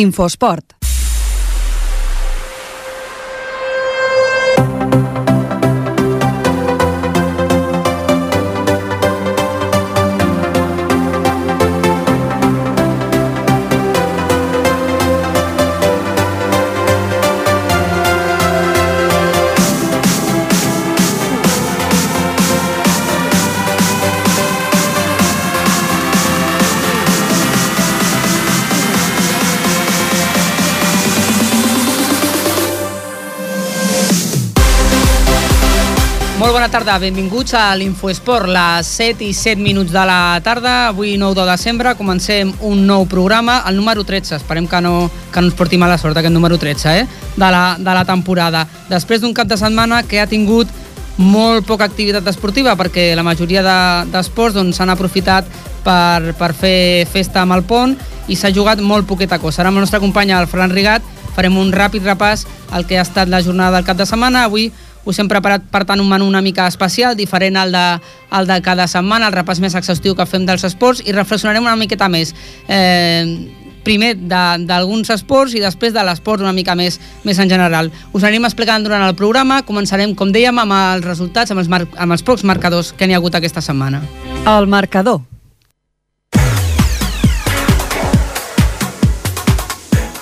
Infosport. Tarda, benvinguts a l'Infoesport, les 7 i 7 minuts de la tarda. Avui, 9 de desembre, comencem un nou programa, el número 13. Esperem que no, que no ens porti mala sort aquest número 13 eh? de, la, de la temporada. Després d'un cap de setmana que ha tingut molt poca activitat esportiva perquè la majoria d'esports de, doncs, s'han aprofitat per, per fer festa amb el pont i s'ha jugat molt poqueta cosa. Ara amb el nostre company, el Ferran Rigat, farem un ràpid repàs al que ha estat la jornada del cap de setmana. Avui us hem preparat, per tant, un menú una mica especial, diferent al de, al de cada setmana, el repàs més exhaustiu que fem dels esports i reflexionarem una miqueta més. Eh, primer d'alguns esports i després de l'esport una mica més, més en general. Us anirem explicant durant el programa. Començarem, com dèiem, amb els resultats, amb els, mar amb els pocs marcadors que n'hi ha hagut aquesta setmana. El marcador.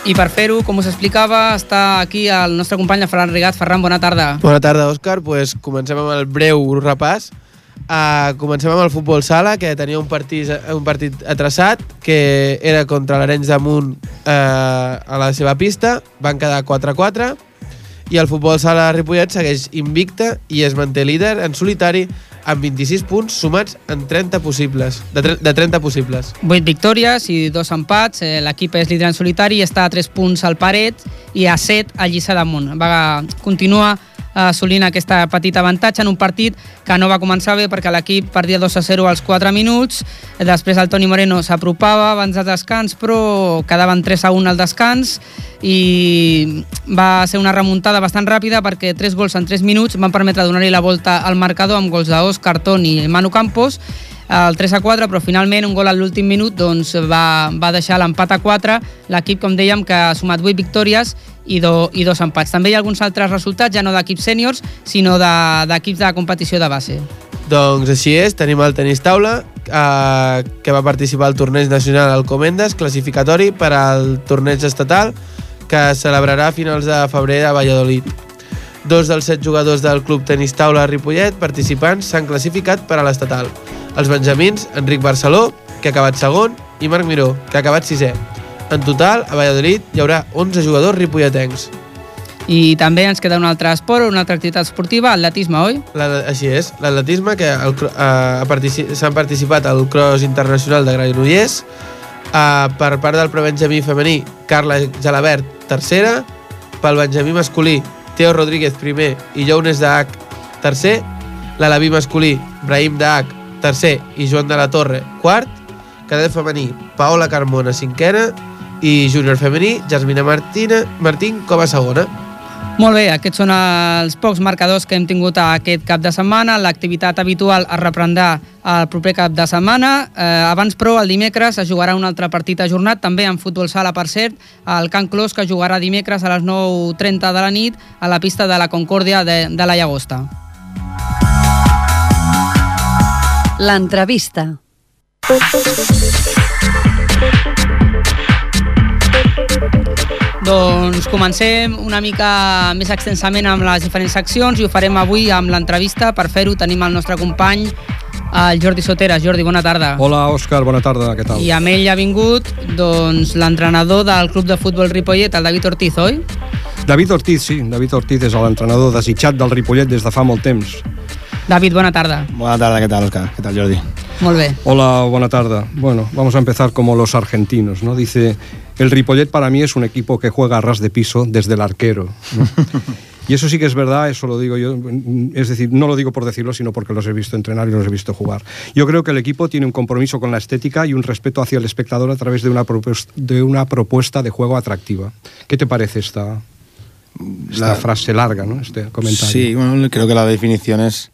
I per fer-ho, com us explicava, està aquí el nostre company, Ferran Rigat. Ferran, bona tarda. Bona tarda, Òscar. Pues comencem amb el breu repàs. Uh, comencem amb el futbol sala, que tenia un partit, un partit atrasat, que era contra l'Arenys de Munt uh, a la seva pista. Van quedar 4-4. I el futbol sala Ripollet segueix invicta i es manté líder en solitari amb 26 punts sumats en 30 possibles, de, de 30 possibles. 8 victòries i dos empats. Eh, L'equip és líder en solitari i està a 3 punts al Paret i a 7 a Lliçà damunt. Va, continua assolint aquesta petita avantatge en un partit que no va començar bé perquè l'equip perdia 2 a 0 als 4 minuts, després el Toni Moreno s'apropava abans del descans però quedaven 3 a 1 al descans i va ser una remuntada bastant ràpida perquè 3 gols en 3 minuts van permetre donar-hi la volta al marcador amb gols d'Òscar Toni i Manu Campos el 3 a 4, però finalment un gol a l'últim minut doncs, va, va deixar l'empat a 4. L'equip, com dèiem, que ha sumat 8 victòries i, do, i dos empats. També hi ha alguns altres resultats, ja no d'equips sèniors, sinó d'equips de, de competició de base. Doncs així és, tenim el tenis taula, eh, que va participar al torneig nacional al Comendes, classificatori per al torneig estatal, que celebrarà a finals de febrer a Valladolid. Dos dels set jugadors del club tenis taula Ripollet participants s'han classificat per a l'estatal. Els benjamins, Enric Barceló, que ha acabat segon, i Marc Miró, que ha acabat sisè. En total, a Valladolid hi haurà 11 jugadors ripolletencs. I també ens queda un altre esport, una altra activitat esportiva, atletisme, oi? La, així és, l'atletisme, que eh, partici s'han participat al Cross Internacional de Granollers, eh, per part del prebenjamí femení, Carla Gelabert, tercera, pel benjamí masculí, Teo Rodríguez, primer, i Jounes Dac, tercer, l'alaví masculí, Brahim Dac, tercer, i Joan de la Torre, quart, cadet femení, Paola Carmona, cinquena, i júnior femení, Jasmina Martina, Martín com a segona. Molt bé, aquests són els pocs marcadors que hem tingut aquest cap de setmana. L'activitat habitual es reprendrà el proper cap de setmana. Eh, abans, però, el dimecres es jugarà un altre partit ajornat, també en futbol sala, per cert, el Can Clos, que jugarà dimecres a les 9.30 de la nit a la pista de la Concòrdia de, de la Llagosta. L'entrevista. Doncs comencem una mica més extensament amb les diferents seccions i ho farem avui amb l'entrevista. Per fer-ho tenim el nostre company, el Jordi Soteres. Jordi, bona tarda. Hola, Òscar, bona tarda, què tal? I amb ell ha vingut doncs, l'entrenador del club de futbol Ripollet, el David Ortiz, oi? David Ortiz, sí. David Ortiz és l'entrenador desitjat del Ripollet des de fa molt temps. David, bona tarda. Buena tarde, ¿qué tal, Oscar? ¿Qué tal, Jordi? Molt bé. Hola, buena tarde. Bueno, vamos a empezar como los argentinos, ¿no? Dice, el Ripollet para mí es un equipo que juega a ras de piso desde el arquero. ¿no? Y eso sí que es verdad, eso lo digo yo, es decir, no lo digo por decirlo, sino porque los he visto entrenar y los he visto jugar. Yo creo que el equipo tiene un compromiso con la estética y un respeto hacia el espectador a través de una propuesta de, una propuesta de juego atractiva. ¿Qué te parece esta, esta La- frase larga, ¿no? este comentario? Sí, bueno, creo que la definición es,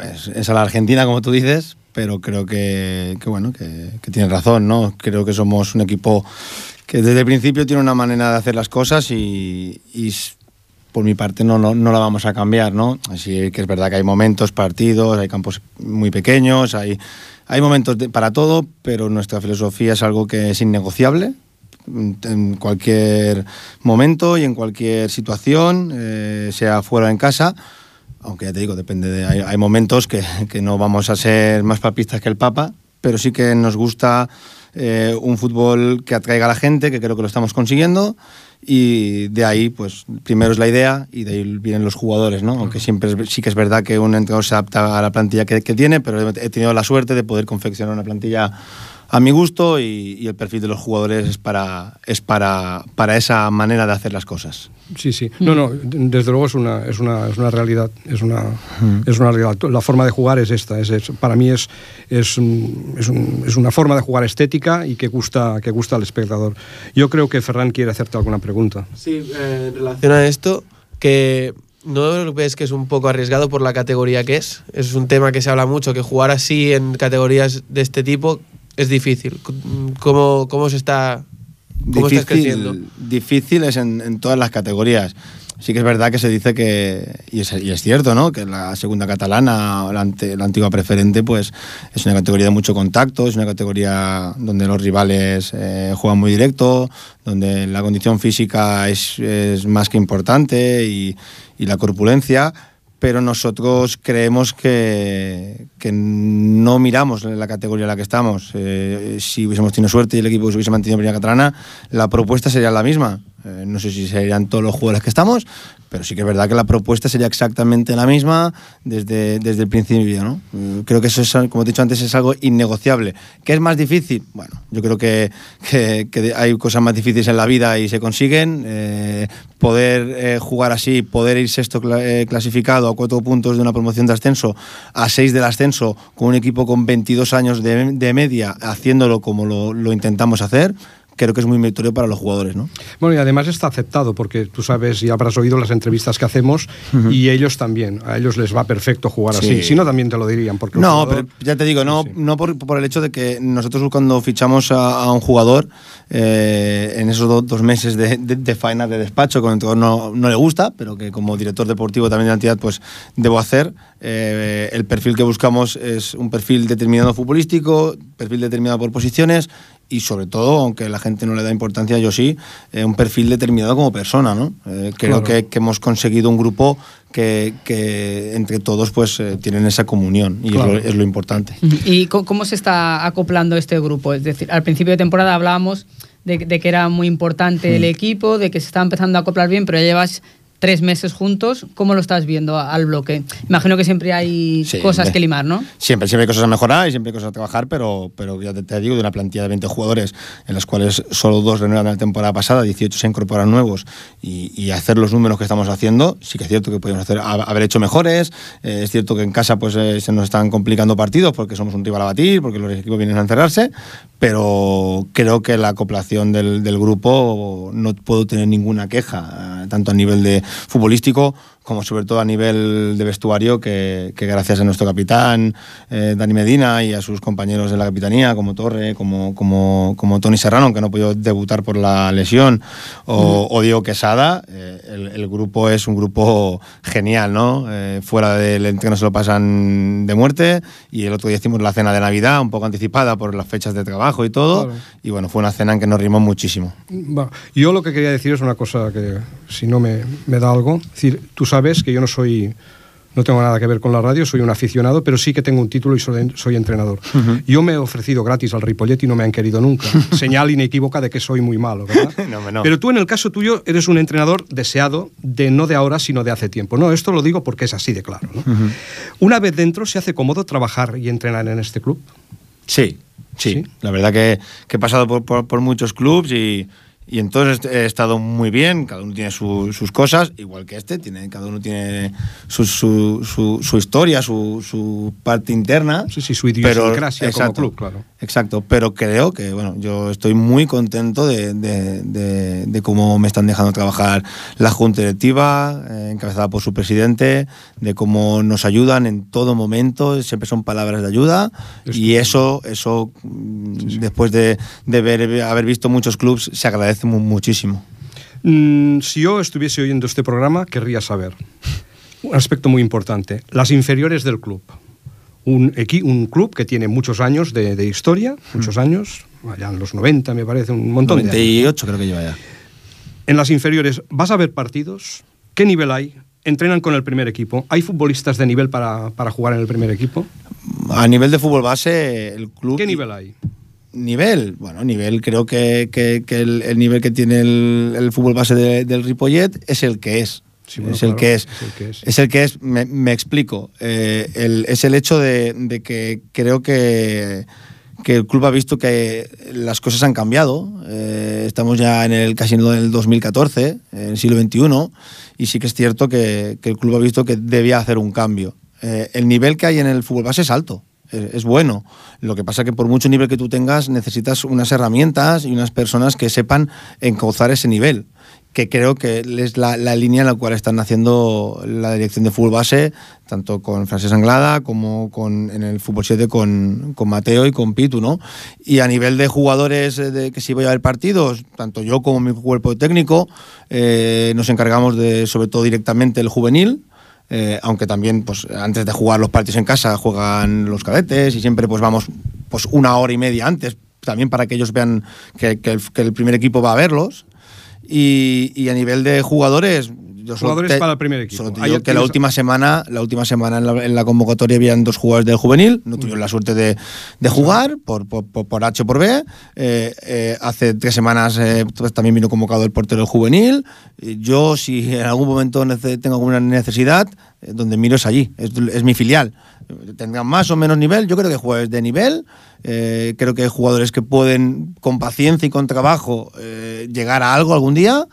es, es a la Argentina, como tú dices, pero creo que, que bueno, que, que tienes razón, ¿no? Creo que somos un equipo que desde el principio tiene una manera de hacer las cosas y, y por mi parte no, no, no la vamos a cambiar, ¿no? Así que es verdad que hay momentos, partidos, hay campos muy pequeños, hay, hay momentos de- para todo, pero nuestra filosofía es algo que es innegociable en cualquier momento y en cualquier situación, eh, sea fuera o en casa. Aunque ya te digo, depende de. Hay, hay momentos que, que no vamos a ser más papistas que el Papa, pero sí que nos gusta eh, un fútbol que atraiga a la gente, que creo que lo estamos consiguiendo. Y de ahí, pues, primero es la idea y de ahí vienen los jugadores, ¿no? Aunque siempre es- sí que es verdad que un entrenador se adapta a la plantilla que, que tiene, pero he tenido la suerte de poder confeccionar una plantilla a mi gusto y, y el perfil de los jugadores es para, es para, para esa manera de hacer las cosas. Sí, sí. No, no, desde luego es una, es una, es una realidad. Es una, es una realidad. La forma de jugar es esta. Es, es- para mí es, es, es, un- es una forma de jugar estética y que gusta, que gusta al espectador. Yo creo que Ferran quiere hacerte alguna pregunta. Sí, eh, en relación a esto, que no ves que es un poco arriesgado por la categoría que es. Es un tema que se habla mucho, que jugar así en categorías de este tipo es difícil. ¿Cómo, cómo se está, cómo estás creciendo? Difícil, difícil es en, en todas las categorías. Sí que es verdad que se dice que, y es, y es cierto, ¿no? que la segunda catalana, la, ante- la antigua preferente, pues es una categoría de mucho contacto, es una categoría donde los rivales eh, juegan muy directo, donde la condición física es, es más que importante y, y la corpulencia, pero nosotros creemos que, que no miramos la categoría en la que estamos. Eh, si hubiésemos tenido suerte y el equipo se hubiese mantenido en primera catalana, la propuesta sería la misma. Eh, no sé si serían todos los jugadores que estamos, pero sí que es verdad que la propuesta sería exactamente la misma desde, desde el principio. ¿no? Eh, creo que eso, es, como he dicho antes, es algo innegociable. ¿Qué es más difícil? Bueno, yo creo que, hay cosas más difíciles en la vida y se consiguen. Eh, poder jugar así, poder ir sexto cla- clasificado a cuatro puntos de una promoción de ascenso, a seis del ascenso, con un equipo con 22 años de, media, haciéndolo como lo intentamos hacer, creo que es muy meritorio para los jugadores. ¿no? Bueno, y además está aceptado, porque tú sabes y habrás oído las entrevistas que hacemos y ellos también. A ellos les va perfecto jugar Sí. así. Si no, también te lo dirían. Porque No, jugador- pero ya te digo, no, Sí. no por, por el hecho de que nosotros cuando fichamos a, a un jugador, eh, en esos do- dos meses de, de, de faena de despacho, con el no, no le gusta, pero que como director deportivo también de la entidad, pues debo hacer, eh, el perfil que buscamos es un perfil determinado futbolístico, perfil determinado por posiciones y sobre todo, aunque la gente no le da importancia, yo sí, eh, un perfil determinado como persona, ¿no? Eh, creo Claro. que, que hemos conseguido un grupo que, que entre todos pues eh, tienen esa comunión y Claro. es, lo, es lo importante. ¿Y cómo se está acoplando este grupo? Es decir, al principio de temporada hablábamos de, de que era muy importante Mm. el equipo, de que se estaba empezando a acoplar bien, pero ya llevas tres meses juntos. ¿Cómo lo estás viendo al bloque? Imagino que siempre hay Sí, cosas que limar, ¿no? Siempre, siempre hay cosas a mejorar y siempre hay cosas a trabajar, pero, pero ya te, te digo, de una plantilla de 20 jugadores, en las cuales solo dos renuevan la temporada pasada, 18 se incorporan nuevos, y, y hacer los números que estamos haciendo, sí que es cierto que podemos hacer, ha- haber hecho mejores, eh, es cierto que en casa pues eh, se nos están complicando partidos porque somos un rival a batir, porque los equipos vienen a encerrarse, pero creo que la acoplación del, del grupo no puedo tener ninguna queja, eh, tanto a nivel de futbolístico como sobre todo a nivel de vestuario, que, que gracias a nuestro capitán eh, Dani Medina y a sus compañeros de la capitanía, como Torre, como, como, como Tony Serrano, que no podido debutar por la lesión, o, o Diego Quesada, eh, el, el grupo es un grupo genial, ¿no? Eh, fuera del entreno se lo pasan de muerte, y el otro día hicimos la cena de Navidad, un poco anticipada por las fechas de trabajo y todo, Claro. y bueno, fue una cena en que nos rimó muchísimo. Va, Yo lo que quería decir es una cosa que, si no me, me da algo, es decir, tú sabes que yo no soy, no tengo nada que ver con la radio, soy un aficionado, pero sí que tengo un título y soy, soy entrenador. Yo me he ofrecido gratis al Ripollet y no me han querido nunca. Señal inequívoca de que soy muy malo, ¿verdad? No, no. Pero tú en el caso tuyo eres un entrenador deseado de no de ahora, sino de hace tiempo. No, esto lo digo porque es así de claro. ¿no? Una vez dentro, ¿se hace cómodo trabajar y entrenar en este club? Sí, sí. ¿Sí? La verdad que, que he pasado por, por- por muchos clubs y, y entonces he estado muy bien, cada uno tiene su- sus cosas, igual que este, tiene, cada uno tiene su, su, su- su historia, su, su parte interna. Sí, sí, su idiosincrasia como club, claro. Exacto, pero creo que, bueno, yo estoy muy contento de, de- de- de cómo me están dejando trabajar la Junta Directiva, eh, encabezada por su presidente, de cómo nos ayudan en todo momento, siempre son palabras de ayuda, y eso, eso mm, después de, de ver- haber visto muchos clubes, se agradece mu- muchísimo. Mm, si yo estuviese oyendo este programa, querría saber un aspecto muy importante. Las inferiores del club. Un, un club que tiene muchos años de, de historia, muchos años, allá en los 90 me parece, un montón de años. 98 creo que lleva ya. En las inferiores, ¿vas a ver partidos? ¿Qué nivel hay? ¿Entrenan con el primer equipo? ¿Hay futbolistas de nivel para, para jugar en el primer equipo? A nivel de fútbol base, el club... ¿Qué nivel hay? Nivel, bueno, nivel, creo que, que- que el, el nivel que tiene el, el fútbol base de- del Ripollet es el que es. Sí, bueno, es, el que es. es el que es. Es el que es, me, me explico. Eh, el- es el hecho de, de que creo que, que el club ha visto que las cosas han cambiado. Eh, estamos ya en el casi en el 2014, en el siglo XXI, y sí que es cierto que, que el club ha visto que debía hacer un cambio. Eh, el nivel que hay en el fútbol base es alto es es bueno. Lo que pasa es que por mucho nivel que tú tengas, necesitas unas herramientas y unas personas que sepan encauzar ese nivel, que creo que es la, la línea en la cual están haciendo la dirección de fútbol base, tanto con Francés Anglada como con, en el fútbol 7 con, con Mateo y con Pitu, ¿no? Y a nivel de jugadores eh, de que si voy a ver partidos, tanto yo como mi cuerpo técnico, eh, nos encargamos de, sobre todo directamente, el juvenil, eh, aunque también pues antes de jugar los partidos en casa juegan los cadetes y siempre pues vamos pues una hora y media antes también para que ellos vean que, el, primer equipo va a verlos. Y a nivel de jugadores yo Jugadores para el primer equipo. solo te Ahí digo que la última semana la última semana en la, en la convocatoria habían dos jugadores del juvenil. No tuvieron la suerte de, de jugar por, por, por- H o por B. Eh, eh, hace tres semanas eh, pues, también vino convocado el portero del juvenil. Yo si en algún momento tengo alguna necesidad donde miro es allí es, es mi filial. Tendrán más o menos nivel yo creo que jugadores de nivel eh, creo que hay jugadores que pueden con paciencia y con trabajo eh, llegar a algo algún día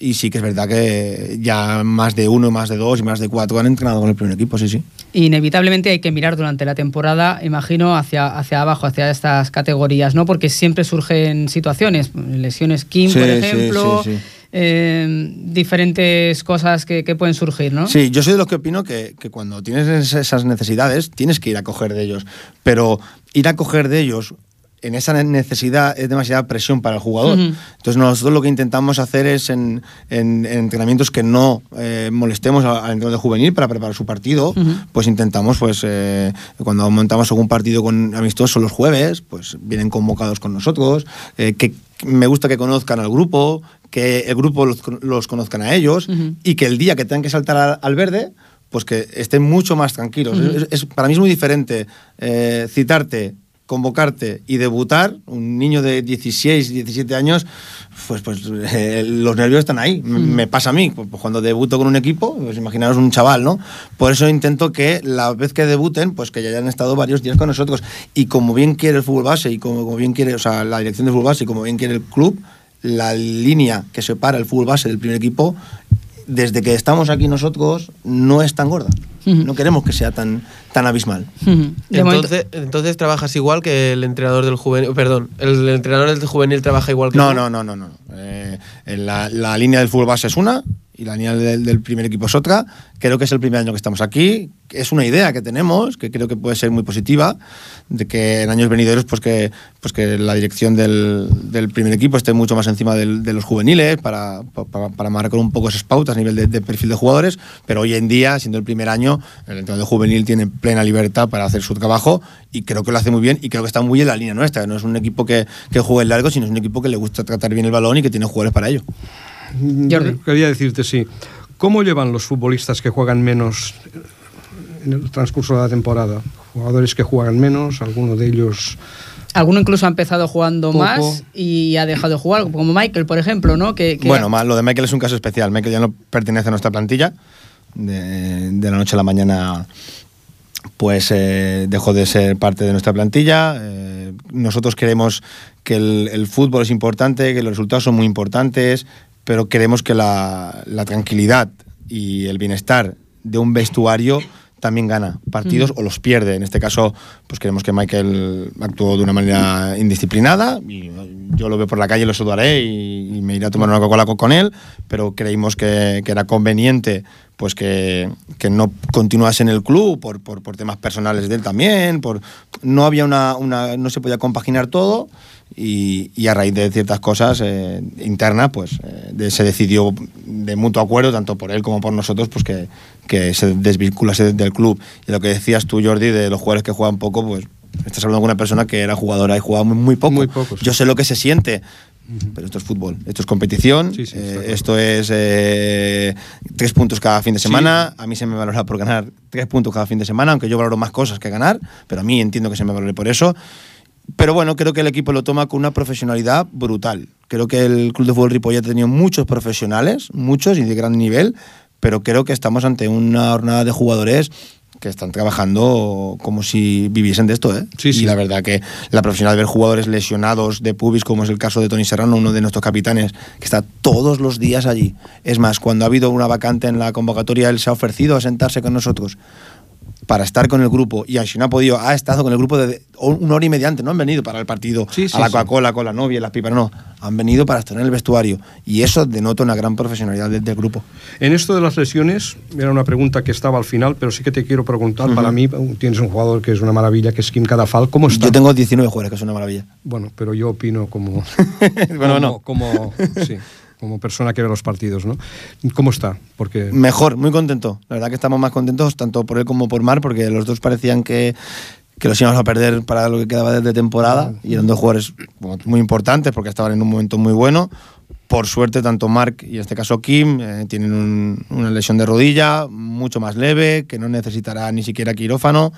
y sí que es verdad que ya más de uno, más de dos y más de cuatro han entrenado con el primer equipo, sí, sí. Inevitablemente hay que mirar durante la temporada, imagino, hacia, hacia abajo, hacia estas categorías, ¿no? Porque siempre surgen situaciones, lesiones Kim, Sí, por ejemplo, sí, sí. eh, diferentes cosas que, que pueden surgir, ¿no? Sí, yo soy de los que opino que, que cuando tienes es- esas necesidades tienes que ir a coger de ellos, pero ir a coger de ellos en esa ne- necesidad es demasiada presión para el jugador. Entonces nosotros lo que intentamos hacer es en, en- en entrenamientos que no eh, molestemos al, al entrenador juvenil para preparar su partido, pues intentamos, pues eh, cuando montamos algún partido con amistosos los jueves, pues vienen convocados con nosotros, eh, que me gusta que conozcan al grupo, que el grupo los, los conozcan a ellos y que el día que tengan que saltar al, al verde, pues que estén mucho más tranquilos. Es- es- para mí es muy diferente citarte, convocarte y debutar, un niño de 16, 17 años, pues, pues eh, los nervios están ahí. M- Me pasa a mí, pues, cuando debuto con un equipo, pues imaginaros un chaval, ¿no? Por eso intento que la vez que debuten, pues que ya hayan estado varios días con nosotros. Y como bien quiere el fútbol base y como, como bien quiere, o sea, la dirección del fútbol base y como bien quiere el club, la línea que separa el fútbol base del primer equipo, desde que estamos aquí nosotros, no es tan gorda. No queremos que sea tan, tan abismal. Momento- Entonces, entonces trabajas igual que el entrenador del juvenil. Perdón, el entrenador del juvenil trabaja igual que No, tú? no, no, no, no. Eh, la, la línea del fútbol base es una y la línea del, primer equipo es otra. Creo que es el primer año que estamos aquí. Es una idea que tenemos, que creo que puede ser muy positiva, de que en años venideros, pues que, pues que la dirección del, del primer equipo esté mucho más encima de los juveniles para, para, marcar un poco esas pautas a nivel de, perfil de jugadores. Pero hoy en día, siendo el primer año, el entrenador juvenil tiene plena libertad para hacer su trabajo y creo que lo hace muy bien y creo que está muy en la línea nuestra. No es un equipo que, que juegue largo, sino es un equipo que le gusta tratar bien el balón y que tiene jugadores para ello. Jordi. Quería decirte, sí. ¿Cómo llevan los futbolistas que juegan menos en el transcurso de la temporada? Jugadores que juegan menos, alguno de ellos... Alguno incluso ha empezado jugando Poco. más y ha dejado de jugar, como Michael, por ejemplo, ¿no? Que, que- Bueno, lo de Michael es un caso especial. Michael ya no pertenece a nuestra plantilla. De, de la noche a la mañana pues eh, dejó de ser parte de nuestra plantilla. Eh, nosotros creemos que el, el fútbol es importante, que los resultados son muy importantes, pero queremos que la, la tranquilidad y el bienestar de un vestuario también gana partidos o los pierde. En este caso, pues creemos que Michael actuó de una manera indisciplinada y yo lo veo por la calle, lo saludaré y, y me iré a tomar una Coca-Cola co- con él, pero creímos que, que era conveniente pues que, que no continuase en el club por, por, por temas personales de él también, por no había una, una no se podía compaginar todo y, y a raíz de ciertas cosas eh, internas, pues eh, de- se decidió de mutuo acuerdo, tanto por él como por nosotros, pues que, que se desvinculase del club. Y lo que decías tú, Jordi, de los jugadores que juegan poco, pues estás hablando con una persona que era jugadora y jugaba muy, muy poco. Muy poco, sí. Yo sé lo que se siente. Pero esto es fútbol, esto es competición, Sí, sí, está eh, esto es eh, tres puntos cada fin de semana. A mí se me valora por ganar tres puntos cada fin de semana, aunque yo valoro más cosas que ganar, pero a mí entiendo que se me valore por eso. Pero bueno, creo que el equipo lo toma con una profesionalidad brutal. Creo que el Club de Fútbol Ripollet ha tenido muchos profesionales, muchos y de gran nivel, pero creo que estamos ante una jornada de jugadores que están trabajando como si viviesen de esto, ¿eh? Sí, sí. Y la verdad que la profesional de ver jugadores lesionados de pubis, como es el caso de Tony Serrano, uno de nuestros capitanes, que está todos los días allí. Es más, cuando ha habido una vacante en la convocatoria, él se ha ofrecido a sentarse con nosotros para estar con el grupo y no ha podido, ha estado con el grupo de una hora y media antes, no han venido para el partido Sí, sí, a la sí. Coca-Cola con la novia, las pipas, no, han venido para estar en el vestuario y eso denota una gran profesionalidad del, del grupo. En esto de las lesiones, era una pregunta que estaba al final, pero sí que te quiero preguntar. Para mí, tienes un jugador que es una maravilla, que es Kim Cadafal. ¿Cómo está? Yo tengo 19 jugadores, que es una maravilla. Bueno, pero yo opino como. Bueno, como, no. Como, sí, como persona que ve los partidos, ¿no? ¿Cómo está? Porque. Mejor, muy contento. La verdad que estamos más contentos, tanto por él como por Mar, porque los dos parecían que, que los íbamos a perder para lo que quedaba de temporada. Y eran dos jugadores muy importantes porque estaban en un momento muy bueno. Por suerte, tanto Mark y en este caso Kim eh, tienen un- una lesión de rodilla mucho más leve, que no necesitará ni siquiera quirófano.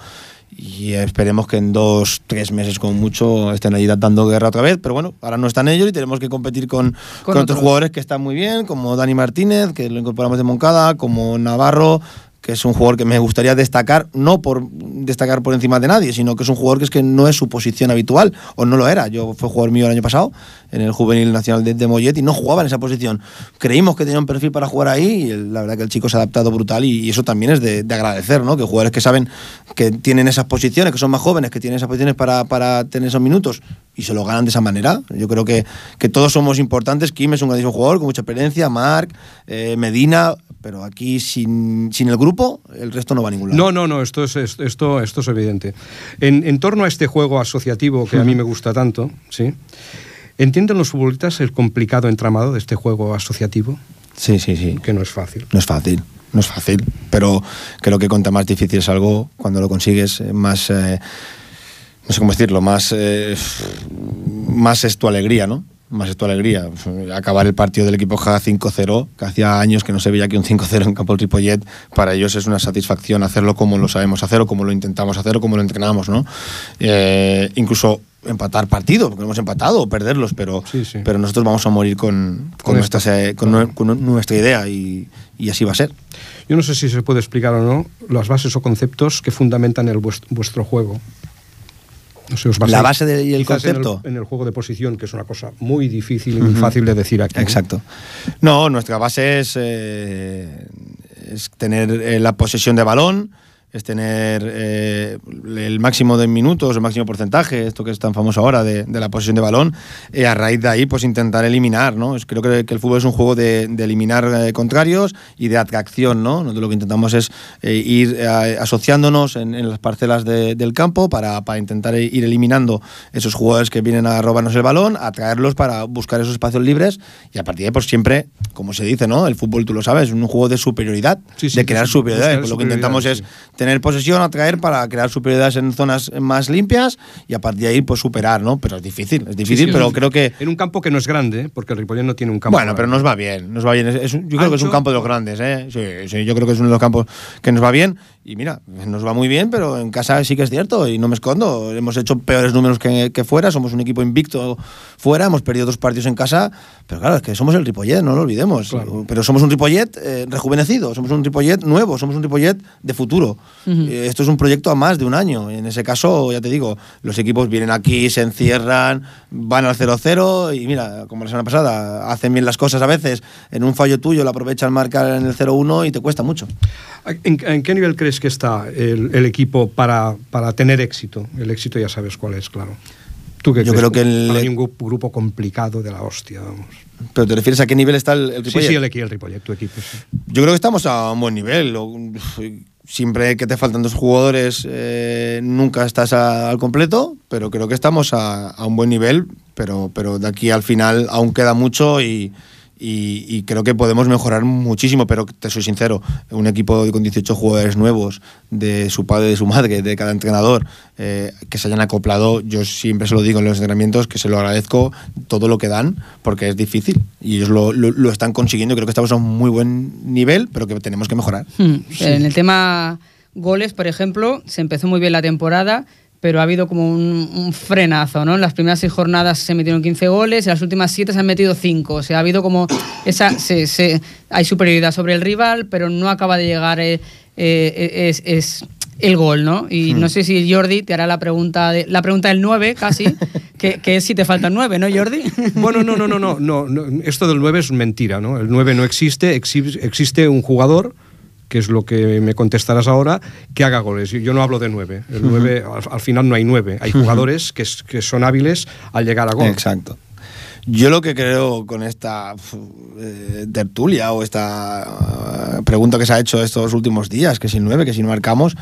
Y esperemos que en dos, tres meses como mucho estén allí dando guerra otra vez. Pero bueno, ahora no están ellos y tenemos que competir con, con, otros. jugadores que están muy bien, como Dani Martínez, que lo incorporamos de Moncada, como Navarro, que es un jugador que me gustaría destacar, no por destacar por encima de nadie, sino que es un jugador que es que no es su posición habitual, o no lo era. Yo fue jugador mío el año pasado, en el Juvenil Nacional de, de Mollet, y no jugaba en esa posición. Creímos que tenía un perfil para jugar ahí, y la verdad que el chico se ha adaptado brutal, y, y eso también es de, de agradecer, ¿no? Que jugadores que saben que tienen esas posiciones, que son más jóvenes, que tienen esas posiciones para, para tener esos minutos, y se lo ganan de esa manera. Yo creo que, que todos somos importantes. Kim es un grandísimo jugador con mucha experiencia, Marc, eh, Medina, pero aquí sin, sin el grupo, el resto no va a ningún lado. No, no, no, esto es, es- esto, esto es evidente. En, en torno a este juego asociativo que a mí me gusta tanto, ¿sí? ¿Entienden los futbolistas el complicado entramado de este juego asociativo? Sí, sí, sí. Que no es fácil. No es fácil, no es fácil, pero creo que cuanto más difícil es algo, cuando lo consigues, eh, más, eh, no sé cómo decirlo, más, eh, más es tu alegría, ¿no? Más es tu alegría. Acabar el partido del equipo Jaga 5-0, que hacía años que no se veía que un 5-0 en campo del Ripollet, para ellos es una satisfacción hacerlo como lo sabemos hacer o como lo intentamos hacer o como lo entrenamos, ¿no? Eh, incluso empatar partido, porque hemos empatado o perderlos, pero, Sí, sí. pero nosotros vamos a morir con, con, Con nuestras, esto. eh, con con nuestra idea y, y así va a ser. Yo no sé si se puede explicar o no las bases o conceptos que fundamentan el vuest- vuestro juego. La base de- y el quizás en concepto. En el, juego de posición, que es una cosa muy difícil y muy fácil de decir aquí. Exacto. No, nuestra base es, eh, es tener eh, la posesión de balón, es tener eh, el máximo de minutos, el máximo porcentaje, esto que es tan famoso ahora de, de la posesión de balón, y a raíz de ahí pues intentar eliminar, ¿no? Es- creo que, que el fútbol es un juego de, de eliminar eh, contrarios y de atracción, ¿no? Nosotros lo que intentamos es eh, ir eh, asociándonos en, en las parcelas de- del campo para, para intentar ir eliminando esos jugadores que vienen a robarnos el balón, atraerlos para buscar esos espacios libres y a partir de ahí pues siempre, como se dice, ¿no? El fútbol, tú lo sabes, es un juego de superioridad, Sí, sí, de crear sí, buscar Pues lo que intentamos es tener posesión, atraer para crear superioridades en zonas más limpias y a partir de ahí pues superar, ¿no? Pero es difícil, es difícil, Sí, sí, pero es- creo que En un campo que no es grande, ¿eh? porque el Ripollet no tiene un campo. bueno, pero nos va bien, nos va bien. Es- es un- yo creo que es un campo de los grandes, ¿eh? Sí, sí, yo creo que es uno de los campos que nos va bien y mira, nos va muy bien, pero en casa sí que es cierto, y no me escondo. Hemos hecho peores números que, que fuera, somos un equipo invicto fuera, hemos perdido dos partidos en casa, pero claro, es que somos el Ripollet, no lo olvidemos. Claro. Pero somos un Ripollet eh, rejuvenecido, somos un Ripollet nuevo, somos un Ripollet de futuro. Eh, esto es un proyecto a más de un año. En ese caso, ya te digo, los equipos vienen aquí, se encierran, van al 0-0 y mira, como la semana pasada, hacen bien las cosas a veces, en un fallo tuyo lo aprovechan marcar en el 0-1 y te cuesta mucho. ¿En, en qué nivel crees que está el, el equipo para, para tener éxito? El éxito ya sabes cuál es, claro. ¿Tú qué Yo crees? creo que el- Para mí un gru- grupo complicado de la hostia, vamos. ¿Pero te refieres a qué nivel está el, el Sí, Ripollet? sí, el, equi- el Ripollet, tu equipo, sí. Yo creo que estamos a un buen nivel. Siempre que te faltan dos jugadores, eh, nunca estás a- al completo, pero creo que estamos a, a un buen nivel. Pero, pero de aquí al final aún queda mucho y, y- y creo que podemos mejorar muchísimo. Pero te soy sincero, un equipo con 18 jugadores nuevos, de su padre, de su madre, de cada entrenador, eh, que se hayan acoplado, yo siempre se lo digo en los entrenamientos, que se lo agradezco todo lo que dan, porque es difícil y ellos lo, lo- lo están consiguiendo. Creo que estamos a un muy buen nivel, pero que tenemos que mejorar. Hmm. En el tema goles, por ejemplo, se empezó muy bien la temporada, pero ha habido como un, un frenazo, ¿no? En las primeras seis jornadas se metieron 15 goles, en las últimas siete se han metido 5. O sea, ha habido como esa... se- se- hay superioridad sobre el rival, pero no acaba de llegar eh, eh, es, es el gol, ¿no? Y no sé si Jordi te hará la pregunta de, la pregunta del 9 casi, que, que es si te faltan 9, ¿no, Jordi? Bueno, no, no, no, no, no, no, Esto del 9 es mentira, ¿no? El 9 no existe, exi- existe un jugador, que es lo que me contestarás ahora, que haga goles. Yo- no hablo de 9. El 9, al, al final no hay 9. Hay jugadores que, que son hábiles al llegar a gol. Exacto. Yo lo que creo con esta eh, tertulia o esta eh, pregunta que se ha hecho estos últimos días, que si 9, que si no marcamos,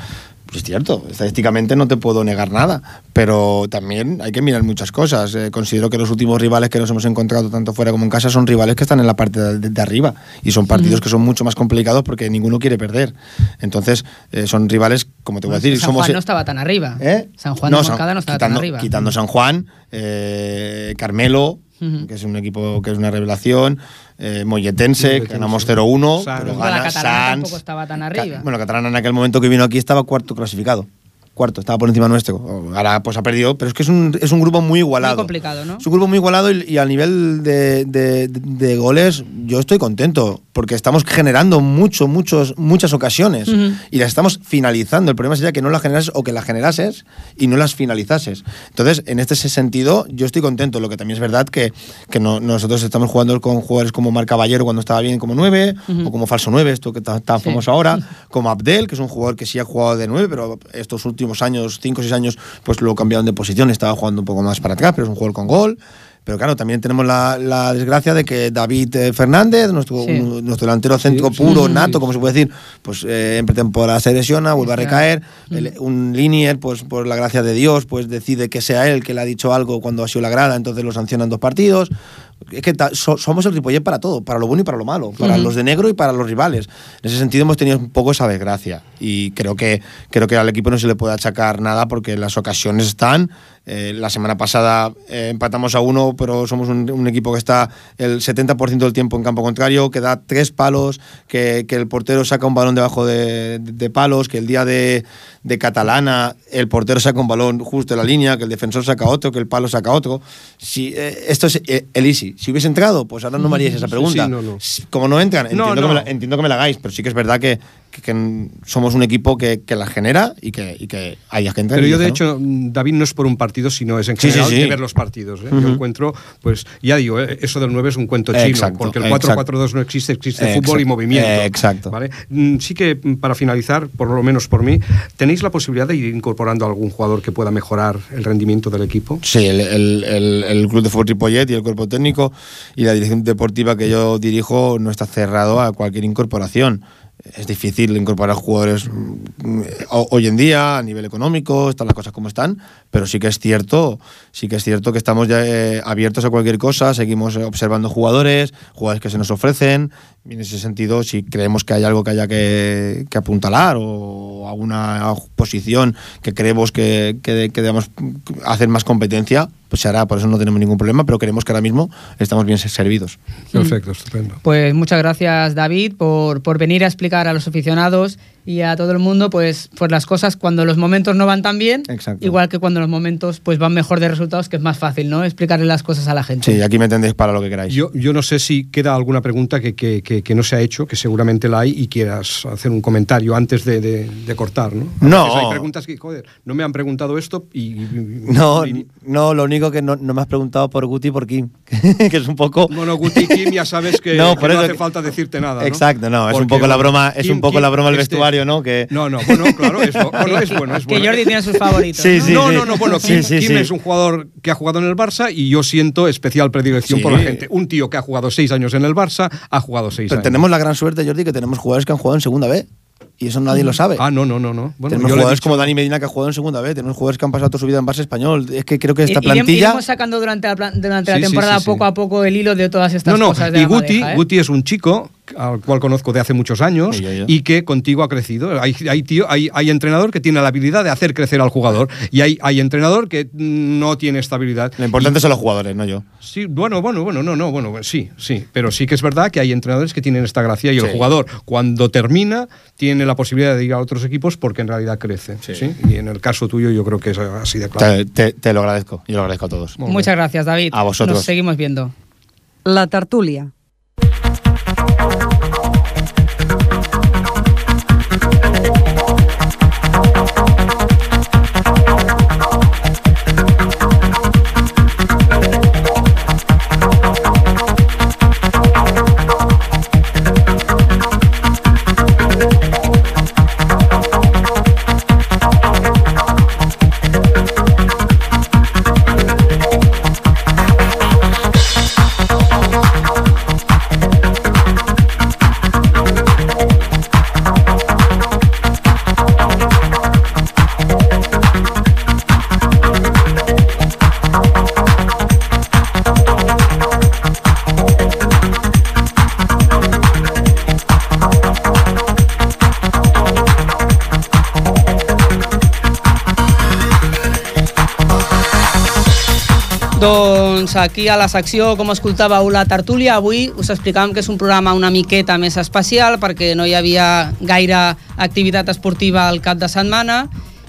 es cierto, estadísticamente no te puedo negar nada, pero también hay que mirar muchas cosas. Eh, considero que los últimos rivales que nos hemos encontrado tanto fuera como en casa son rivales que están en la parte de, arriba y son partidos que son mucho más complicados porque ninguno quiere perder. Entonces, eh, son rivales, como te voy a decir, San somos... Juan no estaba tan arriba. ¿Eh? San Juan de San- no estaba quitando, tan arriba. Quitando San Juan, eh, Carmelo, que es un equipo que es una revelación, eh, Molletense, ganamos 0-1, Sanz. pero la gana catalana Sanz. tampoco estaba tan arriba. Ca- Bueno, Catalana en aquel momento que vino aquí estaba cuarto clasificado. Cuarto, estaba por encima nuestro. Ahora pues ha perdido, pero es que es un, es un grupo muy igualado. Muy complicado, ¿no? Es un grupo muy igualado y, y a nivel de, de- de goles yo estoy contento porque estamos generando mucho, muchos, muchas ocasiones Ujú. y las estamos finalizando. El problema sería que no las generases o que las generases y no las finalizases. Entonces, en este sentido, yo estoy contento. Lo que también es verdad que, que no- nosotros estamos jugando con jugadores como Mar Caballero cuando estaba bien como 9 o como falso 9, esto que está tan Sí. famoso ahora, como Abdel, que es un jugador que sí ha jugado de 9, pero estos últimos años, 5 o 6 años, pues lo cambiaron de posición, estaba jugando un poco más para atrás, pero es un jugador con gol. Pero claro, también tenemos la, la desgracia de que David eh, Fernández, nuestro, Sí. un- nuestro delantero centro sí, puro, sí, nato, sí. como se puede decir, pues eh, en pretemporada se lesiona, vuelve a recaer. El- un linier, pues por la gracia de Dios, pues decide que sea él que le ha dicho algo cuando ha sido la grada, entonces lo sancionan dos partidos. Es que so- somos el Ripollet para todo, para lo bueno y para lo malo, para los de negro y para los rivales. En ese sentido hemos tenido un poco esa desgracia y creo que, creo que al equipo no se le puede achacar nada porque las ocasiones están. Eh, la semana pasada eh, empatamos a uno, pero somos un, un equipo que está el 70% del tiempo en campo contrario, que da tres palos, que, que el portero saca un balón debajo de, de- de palos, que el día de, de Catalana el portero saca un balón justo en la línea, que el defensor saca otro, que el palo saca otro. Si, eh, esto es el easy. Si hubiese entrado, pues ahora no me haríais esa pregunta. sí, no, no. Como no entran, entiendo, No, Que no. me la, entiendo que me la hagáis, pero sí que es verdad que, que- que somos un equipo que, que la genera y que, y que hay gente Pero yo, de hecho, mm, David no es por un partido, sino es en Sí, sí, general sí. de ver los partidos. ¿eh? Yo encuentro, pues, ya digo, eh, eso del 9 es un cuento chino, Exacto, porque el exacto. 4-4-2 no existe, existe Exacto, fútbol y movimiento. eh, exacto. ¿vale? Mm, Sí que, mm, para finalizar, por lo menos por mí, ¿tenéis la posibilidad de ir incorporando a algún jugador que pueda mejorar el rendimiento del equipo? Sí, el, el- el- el Club de Fútbol Ripollet y el cuerpo técnico y la dirección deportiva que yo dirijo no está cerrado a cualquier incorporación. Es difícil incorporar jugadores mm, ho- hoy en día a nivel económico, están las cosas como están, pero sí que es cierto, sí que es cierto que estamos ya eh, abiertos a cualquier cosa, seguimos observando jugadores, jugadores que se nos ofrecen, y en ese sentido, si creemos que hay algo que haya que, que apuntalar o alguna posición que creemos que, que, que debamos hacer más competencia, pues se hará, por eso no tenemos ningún problema, pero creemos que ahora mismo estamos bien servidos. Perfecto, estupendo. Pues muchas gracias, David, por, por venir a explicar a los aficionados y a todo el mundo, pues, pues las cosas cuando los momentos no van tan bien, Exacto. igual que cuando los momentos pues van mejor de resultados, que es más fácil, ¿no? Explicarle las cosas a la gente. Sí, aquí me entendéis para lo que queráis. Yo, yo no sé si queda alguna pregunta que, que- que- que no se ha hecho, que seguramente la hay, y quieras hacer un comentario antes de, de- de cortar, ¿no? No. veces Hay preguntas que, joder, no me han preguntado esto y... No, y- no, lo único que no, no me has preguntado por Guti y por Kim, que es un poco... Bueno, Guti y Kim ya sabes que No, hace que- falta decirte nada. ¿no? Exacto, no, es un poco la broma, es Kim- un poco Kim, la broma del este- vestuario, ¿no? Que No, no, bueno, claro, es, bu- bueno, es bueno, es Que bueno. Jordi tiene sus favoritos. Sí, ¿no? sí. no, no, no, bueno, Kim, Sí, sí, Kim sí. es un jugador que ha jugado en el Barça y yo siento especial predilección Sí. por la gente. Un tío que ha jugado seis años en el Barça, ha jugado seis Pero años. tenemos la gran suerte, Jordi, que tenemos jugadores que han jugado en segunda B. Y eso nadie lo sabe. Ah, no, no, no, no. Bueno, tenemos jugadores dicho- como Dani Medina que ha jugado en segunda B. Tenemos jugadores que han pasado toda su vida en Barça español. Es que creo que esta plantilla. Iremos sacando durante la, plan- durante la Sí, sí, temporada sí, sí. poco a poco el hilo de todas estas No, no, cosas de y la Guti, madeja, ¿eh? Guti es un chico al cual conozco de hace muchos años Y yo, yo. y que contigo ha crecido. Hay, hay, tío, hay, hay entrenador que tiene la habilidad de hacer crecer al jugador y hay, hay entrenador que no tiene esta habilidad. Lo importante son los jugadores, no yo. Sí, bueno, bueno, bueno, no, no, bueno, sí, sí, pero sí que es verdad que hay entrenadores que tienen esta gracia y el jugador cuando termina tiene la posibilidad de ir a otros equipos porque en realidad crece, Sí. ¿sí? Y en el caso tuyo yo creo que es así de claro. Te, te- te lo agradezco. Yo lo agradezco a todos. Muchas gracias, David. A vosotros. Nos seguimos viendo. La tertúlia. Doncs aquí a la secció, com escoltàveu la tertúlia, avui us explicàvem que és un programa una miqueta més especial perquè no hi havia gaire activitat esportiva al cap de setmana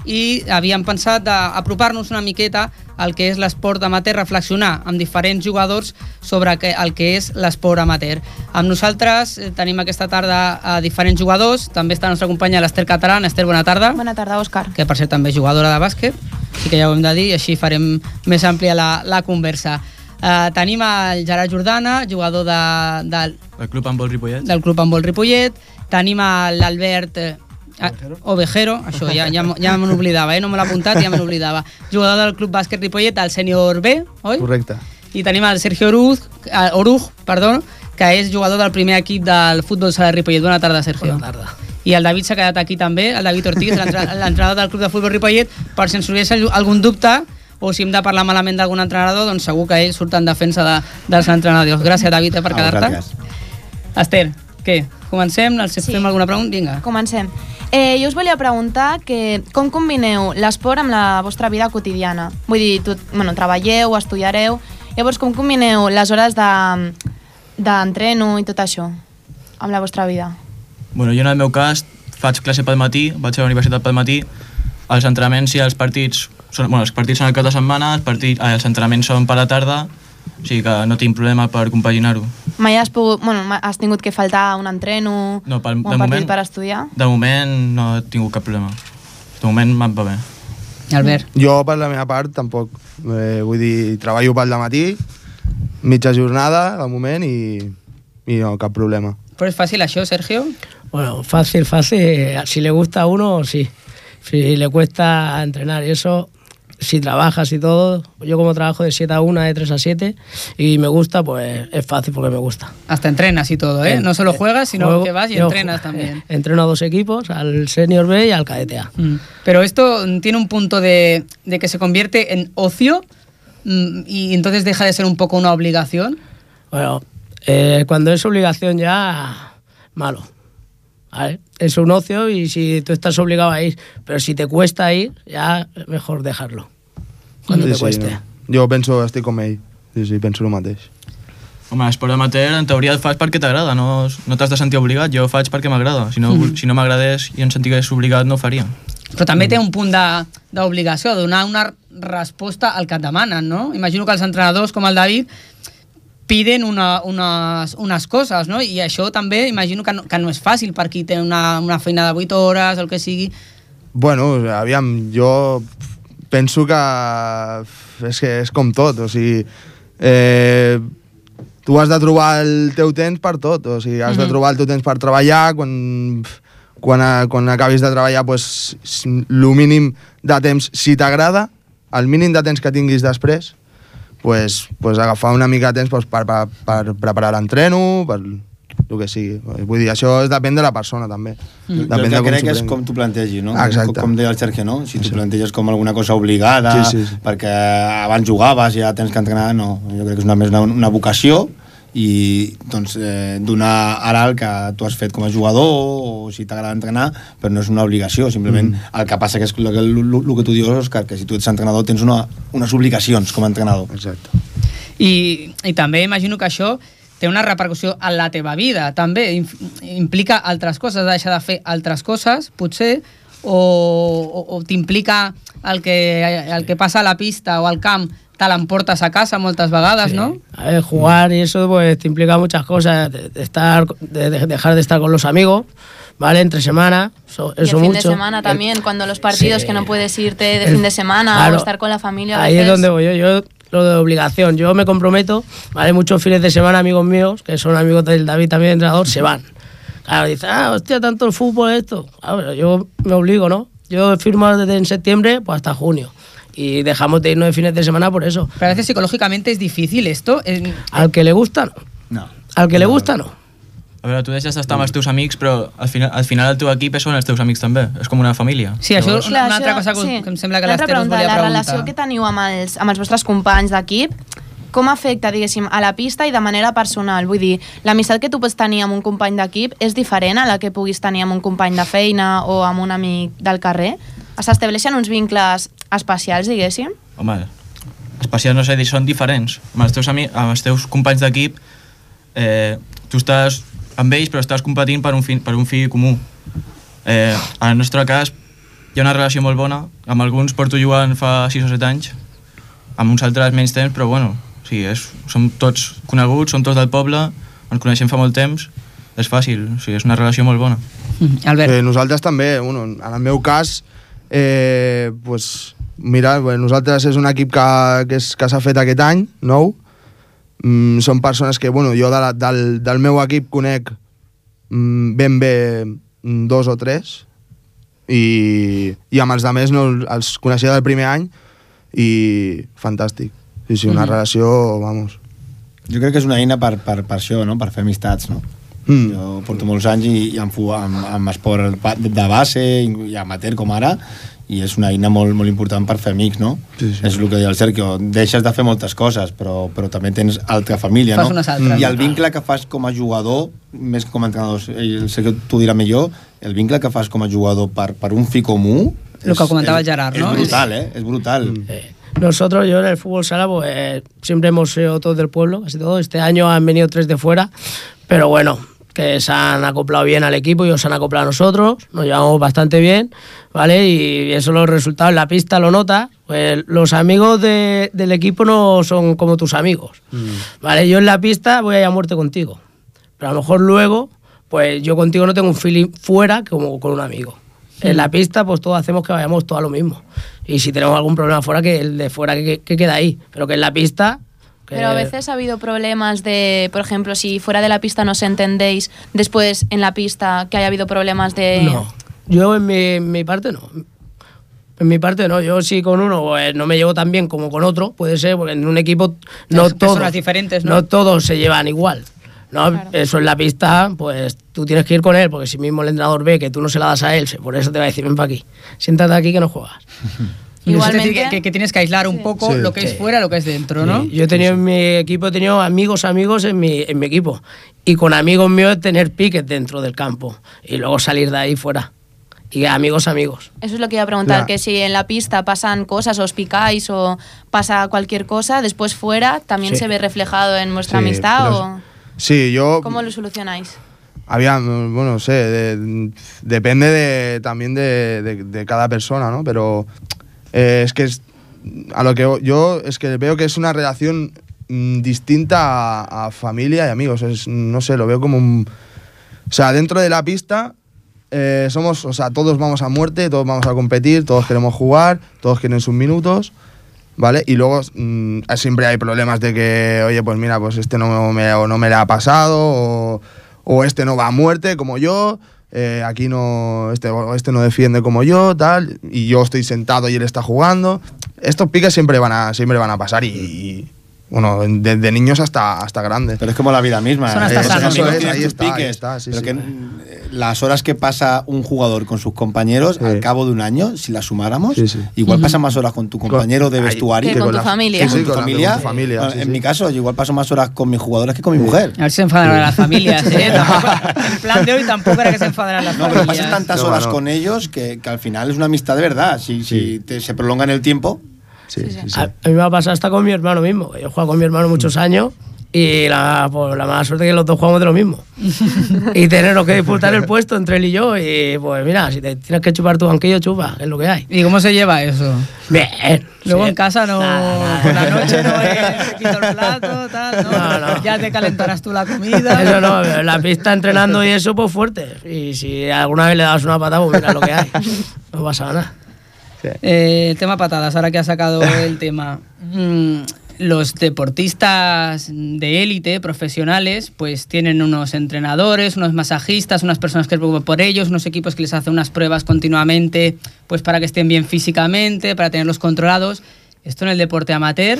i havíem pensat d'apropar-nos una miqueta al que és l'esport amateur, reflexionar amb diferents jugadors sobre el que és l'esport amateur. Amb nosaltres eh, tenim aquesta tarda a diferents jugadors, també està la nostra companya l'Ester Catalán. Ester, bona tarda. Bona tarda, Òscar. que per cert també jugadora de bàsquet, sí que ja ho hem de dir, i així farem més àmplia la, la conversa. Uh, tenim el Gerard Jordana, jugador de, de, El Club Handbol Ripollet. del Club Handbol Ripollet. Tenim l'Albert eh, ah, Ovejero, això ja, ja, ja me n'oblidava, eh? no me l'ha apuntat, ja me n'oblidava. Jugador del Club Bàsquet Ripollet, al sènior B, oi? Correcte. I tenim el Sergio Oruj, eh, Oruj perdó, que és jugador del primer equip del futbol sala de Ripollet. Bona tarda, Sergio. Bona tarda. I el David s'ha quedat aquí també, el David Ortiz, l'entre- l'entrenador del club de futbol Ripollet, per si ens sorgeix al- algun dubte o si hem de parlar malament d'algun entrenador, doncs segur que ell surt en defensa de, dels entrenadors. Gràcies, David, eh, per Ah, quedar-te. Esther, què? Comencem? Si Sí. fem alguna pregunta? Vinga. Comencem. Eh, jo us volia preguntar que com combineu l'esport amb la vostra vida quotidiana? Vull dir, tu, bueno, treballeu, estudiareu, llavors com combineu les hores de- d'entreno i tot això amb la vostra vida? Bueno, jo en el meu cas faig classe pel matí, vaig a la universitat pel matí, els entrenaments i els partits són, bueno, els partits són el cap de setmana, els, partits, eh, els entrenaments són per la tarda, o sigui que no tinc problema per compaginar-ho. Mai has, pogut, bueno, has tingut que faltar a un entreno No, pel- o un de partit moment- per estudiar? De moment no he tingut cap problema. De moment me'n va bé. Albert. Jo, per la meva part, tampoc. Eh, vull dir, treballo pel matí, mitja jornada, de moment, i, i no, cap problema. Però és fàcil això, Sergio? Bueno, fácil, fácil. Si le gusta a uno, sí. Si le cuesta entrenar y eso, si trabajas y todo, yo como trabajo de 7 a 1, de 3 a 7, y me gusta, pues es fácil porque me gusta. Hasta entrenas y todo, ¿eh? No solo juegas, sino Juego- que vas y entrenas también. Entreno a dos equipos, al Senior B y al Cadete A. Mm. Pero esto mm, tiene un punto de, de que se convierte en ocio mm, y entonces deja de ser un poco una obligación. Bueno, eh, cuando es obligación ya, malo. ¿Vale? Es un ocio y si tú estás obligado a ir, pero si te cuesta ir, ya mejor dejarlo. Cuando Sí, te sí, cueste. no. Jo penso, estic com ell. Sí, sí, penso el mateix. Home, l'esport amateur en teoria el fas perquè t'agrada, no, no t'has de sentir obligat, jo ho faig perquè m'agrada. Si no, Mhm. si no m'agradés i em sentigués obligat no ho faria. Però també té un punt de- d'obligació, de, donar una resposta al que et demanen, no? Imagino que els entrenadors, com el David, piden una, unes, unes coses, no? I això també imagino que no, que no és fàcil per qui té una, una feina de 8 hores, el que sigui. Bueno, aviam, jo penso que és que és com tot, o sigui, eh, tu has de trobar el teu temps per tot, o sigui, has mm -hmm. de Mhm. trobar el teu temps per treballar, quan, quan, a, quan acabis de treballar, pues, el mínim de temps, si t'agrada, el mínim de temps que tinguis després, pues, pues agafar una mica de temps pues, per, per, per preparar l'entreno, per el que sigui. Vull dir, això és, depèn de la persona, també. Mm. Depèn el de que crec s'ho és com tu plantegis, no? Exacte. Com, com deia el Sergio, no? Si tu planteges com alguna cosa obligada, Sí, sí, sí. perquè abans jugaves i ja tens que entrenar, no. Jo crec que és una, més una, una vocació i doncs, eh, donar ara el que tu has fet com a jugador o si t'agrada entrenar, però no és una obligació, simplement mm. el que passa que és el que, el, el que tu dius, Òscar, que si tu ets entrenador tens una, unes obligacions com a entrenador. Exacte. I, I també imagino que això té una repercussió en la teva vida, també. Implica altres coses, deixar de fer altres coses, potser, o, o, o t'implica el que, el que passa a la pista o al camp te l'emportes a casa moltes vegades, no? A ver, jugar y eso pues te implica muchas cosas, de, de estar, de, de dejar de estar con los amigos, ¿vale? Entre semana, eso, Y el eso fin mucho. de semana también, cuando los partidos Sí. que no puedes irte de El- fin de semana claro. o estar con la familia Ahí veces. es donde voy yo, yo lo de obligación, yo me comprometo, ¿vale? Muchos fines de semana amigos míos, que son amigos del David también, entrenador, se van. Claro, dicen, ah, hostia, tanto el fútbol esto. Claro, pero yo me obligo, ¿no? Yo firmo desde en septiembre pues hasta junio. Y dejamos de irnos de fines de semana por eso. Pero a veces psicológicamente es difícil esto. En- Al que le gusta, no. No. Al que le gusta, no. A veure, tu deixes d'estar amb els teus amics, però al final, al final el teu equip són els teus amics també. És com una família. Sí, això és una, una altra cosa que, que em sembla que l'Ester us volia la preguntar. relació que teniu amb els, amb els vostres companys d'equip, com afecta, diguéssim, a la pista i de manera personal? Vull dir, l'amistat que tu pots tenir amb un company d'equip és diferent a la que puguis tenir amb un company de feina o amb un amic del carrer? S'estableixen uns vincles especials, diguéssim? Home, especials no sé dir, són diferents. Amb els teus, ami amb els teus companys d'equip, eh, tu estàs amb ells però estàs competint per un fi, per un fi comú. Eh, en el nostre cas, hi ha una relació molt bona. Amb alguns porto jugant fa 6 o 7 anys, amb uns altres menys temps, però bueno, sí, és, som tots coneguts, som tots del poble, ens coneixem fa molt temps, és fàcil, o sigui, és una relació molt bona. Albert. Eh, nosaltres també, bueno, en el meu cas, eh, pues, mira, bé, nosaltres és un equip que, que, és, que s'ha fet aquest any, nou. Mm, són persones que, bueno, jo de la, del, del meu equip conec mm, ben bé mm, dos o tres i, i amb els de més no, els coneixia del primer any i fantàstic. Sí, sí, una Mhm. relació, vamos. Jo crec que és una eina per, per, per això, no? per fer amistats, no? Mm. Jo porto molts anys i, i amb, fu- amb, amb esport de base i amateur com ara i és una eina molt, molt important per fer amics, no? Sí, sí. És el que deia el Sergio, deixes de fer moltes coses, però, però també tens altra família, Fas no? unes altres. I el vincle que fas com a jugador, més que com a entrenador, el Sergio t'ho dirà millor, el vincle que fas com a jugador per, per un fi comú... Lo que comentaba el Gerard, és ¿no? brutal, eh? És brutal. Nosotros, yo en el fútbol sala, pues siempre hemos sido todos del pueblo, casi todos. Este año han venido tres de fuera, pero bueno, que se han acoplado bien al equipo y os han acoplado a nosotros, nos llevamos bastante bien, ¿vale? Y eso los resultados en la pista lo nota. Pues los amigos de- del equipo no son como tus amigos, ¿vale? Yo en la pista voy a ir a muerte contigo, pero a lo mejor luego, pues yo contigo no tengo un feeling fuera como con un amigo. En la pista, pues todos hacemos que vayamos todos a lo mismo. Y si tenemos algún problema fuera, que el de fuera que, que- que queda ahí. Pero que en la pista. Que- Pero a veces ha habido problemas de, por ejemplo, si fuera de la pista no os entendéis, después en la pista que haya habido problemas de... No. Yo en mi, en mi parte no. En mi parte no. Yo sí con uno pues, no me llevo tan bien como con otro. Puede ser, porque en un equipo no Las todos, diferentes, ¿no? no todos se llevan igual. No, eso en la pista, pues tú tienes que ir con él, porque si mismo el entrenador ve que tú no se la das a él, por eso te va a decir, ven para aquí, siéntate aquí que no juegas. Es Igualmente- decir, que, que- que tienes que aislar un poco Sí. lo que es Sí. fuera, lo que es dentro, ¿no? Sí, Yo he tenido en mi equipo, he tenido amigos, amigos en mi, en mi equipo. Y con amigos míos tener piques dentro del campo. Y luego salir de ahí fuera. Y amigos, amigos. Eso es lo que iba a preguntar, Claro. que si en la pista pasan cosas, os picáis o pasa cualquier cosa, después fuera también Sí. se ve reflejado en vuestra Sí, amistad pero- o Sí, yo... cómo lo solucionáis. Había, bueno, no sé, de- depende de, también de, de- de cada persona, ¿no? Pero eh, es que es, a lo que yo es que veo que es una relación mm, distinta a, familia y amigos. Es, no sé, lo veo como un... O sea, dentro de la pista eh, somos, o sea, todos vamos a muerte, todos vamos a competir, todos queremos jugar, todos quieren sus minutos. ¿Vale? Y luego mm, siempre hay problemas de que, oye, pues mira, pues este no me, o no me le ha pasado, o este no va a muerte como yo, eh, aquí no, este, este no defiende como yo, tal, y yo estoy sentado y él está jugando. Estos piques siempre van a, siempre van a pasar y, bueno, desde niños hasta, hasta grandes. Pero es como la vida misma. Son ¿eh? hasta Esos sanos. amigos Eso es, tienen ahí sus está, ahí piques, está, sí, pero sí. que las horas que pasa un jugador con sus compañeros al cabo de un año, si las sumáramos, igual Ujú. pasa más horas con tu compañero de vestuario Que con tu familia. sí, con tu con familia. con tu familia, Bueno, sí, en sí. mi caso, yo igual paso más horas con mis jugadores que con mi mujer. A ver si se enfadan ahora las familias, ¿eh? El plan de hoy tampoco era que se enfadaran las No, pero familias. pasas tantas No, horas no. con ellos que, que al final es una amistad de verdad. Si, si te- se prolonga en el tiempo. A, a mí me ha pasado hasta con mi hermano mismo. que Yo he jugado con mi hermano muchos años y la, pues, la mala suerte es que los dos jugamos de lo mismo. y tenernos que disputar el puesto entre él y yo. Y pues mira, si te tienes que chupar tu banquillo, chupa, es lo que hay. ¿Y cómo se lleva eso? Bien. Luego sí. en casa no. Por la noche no te quito el plato, tal, ¿no? No, no. Ya te calentarás tú la comida. Eso no, en la pista entrenando y eso, pues fuerte. Y si alguna vez le das una patada, pues mira lo que hay. No pasa nada. Eh, tema patadas, ahora que ha sacado el tema. Mm, los deportistas de élite, profesionales, pues tienen unos entrenadores, unos masajistas, unas personas que preocupan por ellos, unos equipos que les hacen unas pruebas continuamente, pues para que estén bien físicamente, para tenerlos controlados. Esto en el deporte amateur,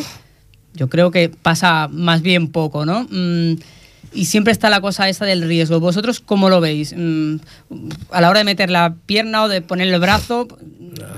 yo creo que pasa más bien poco, ¿no? Mm, y siempre está la cosa esa del riesgo. ¿Vosotros cómo lo veis? Mm, a la hora de meter la pierna o de poner el brazo,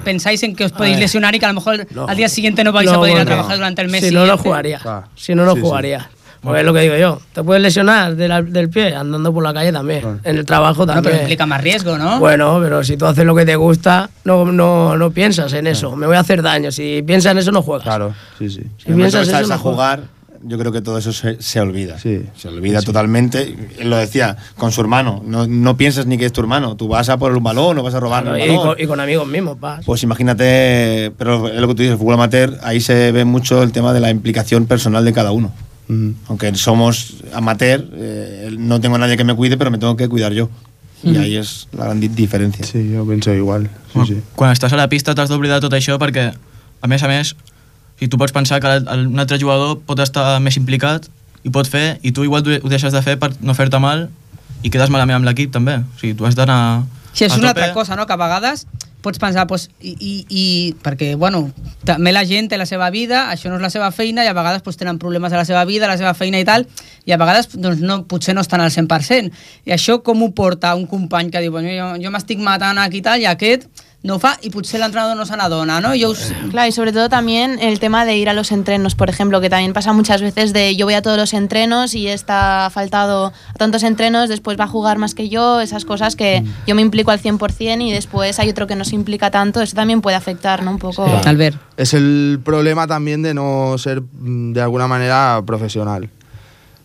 ¿pensáis en que os podéis lesionar y que a lo mejor No. al día siguiente no vais a No, poder ir a bueno. trabajar durante el mes Si no, lo jugaría. Si no, lo Sí, sí. jugaría. Pues es lo que digo yo. Te puedes lesionar de la- del pie andando por la calle también. En el trabajo Bueno, también. pero implica más riesgo, ¿no? Bueno, pero si tú haces lo que te gusta, no, no, no piensas en eso. Me voy a hacer daño. Si piensas en eso, no juegas. Claro, sí, sí. Si momento piensas en eso, no a juegas. jugar, yo creo que todo eso se, se olvida. Se olvida totalmente. Él lo decía con su hermano. No, no piensas ni que es tu hermano. Tú vas a por un balón o vas a robar Claro, un y, balón. con, y con amigos mismos, vas. Pues imagínate, pero es lo que tú dices, el fútbol amateur, ahí se ve mucho el tema de la implicación personal de cada uno. Aunque somos amateur, eh, no tengo a nadie que me cuide, pero me tengo que cuidar yo. Y Mhm. ahí és la gran di- diferència. Sí, jo penso igual. Sí, sí. Quan estàs a la pista t'has d'oblidar tot això perquè, a més a més, si tu pots pensar que un altre jugador pot estar més implicat i pot fer, i tu igual ho deixes de fer per no fer-te mal i quedes malament amb l'equip també. O sigui, tu has d'anar Sí, és una altra cosa, no? que a vegades pots pensar, pues, i, i, i, perquè, bueno, també la gent té la seva vida, això no és la seva feina, i a vegades pues, tenen problemes a la seva vida, a la seva feina i tal, i a vegades doncs, no, potser no estan al 100%. I això com ho porta un company que diu, bueno, jo, jo m'estic matant aquí i tal, i aquest no fa, i potser l'entrenador no se n'adona, no? Jo us... Claro, y sobre todo también el tema de ir a los entrenos, por ejemplo, que también pasa muchas veces de yo voy a todos los entrenos y está faltado a tantos entrenos, después va a jugar más que yo, esas cosas que yo me implico al 100% y después hay otro que no se implica tanto, eso también puede afectar, ¿no? Un poco. Albert. Es el problema también de no ser mm, de alguna manera profesional.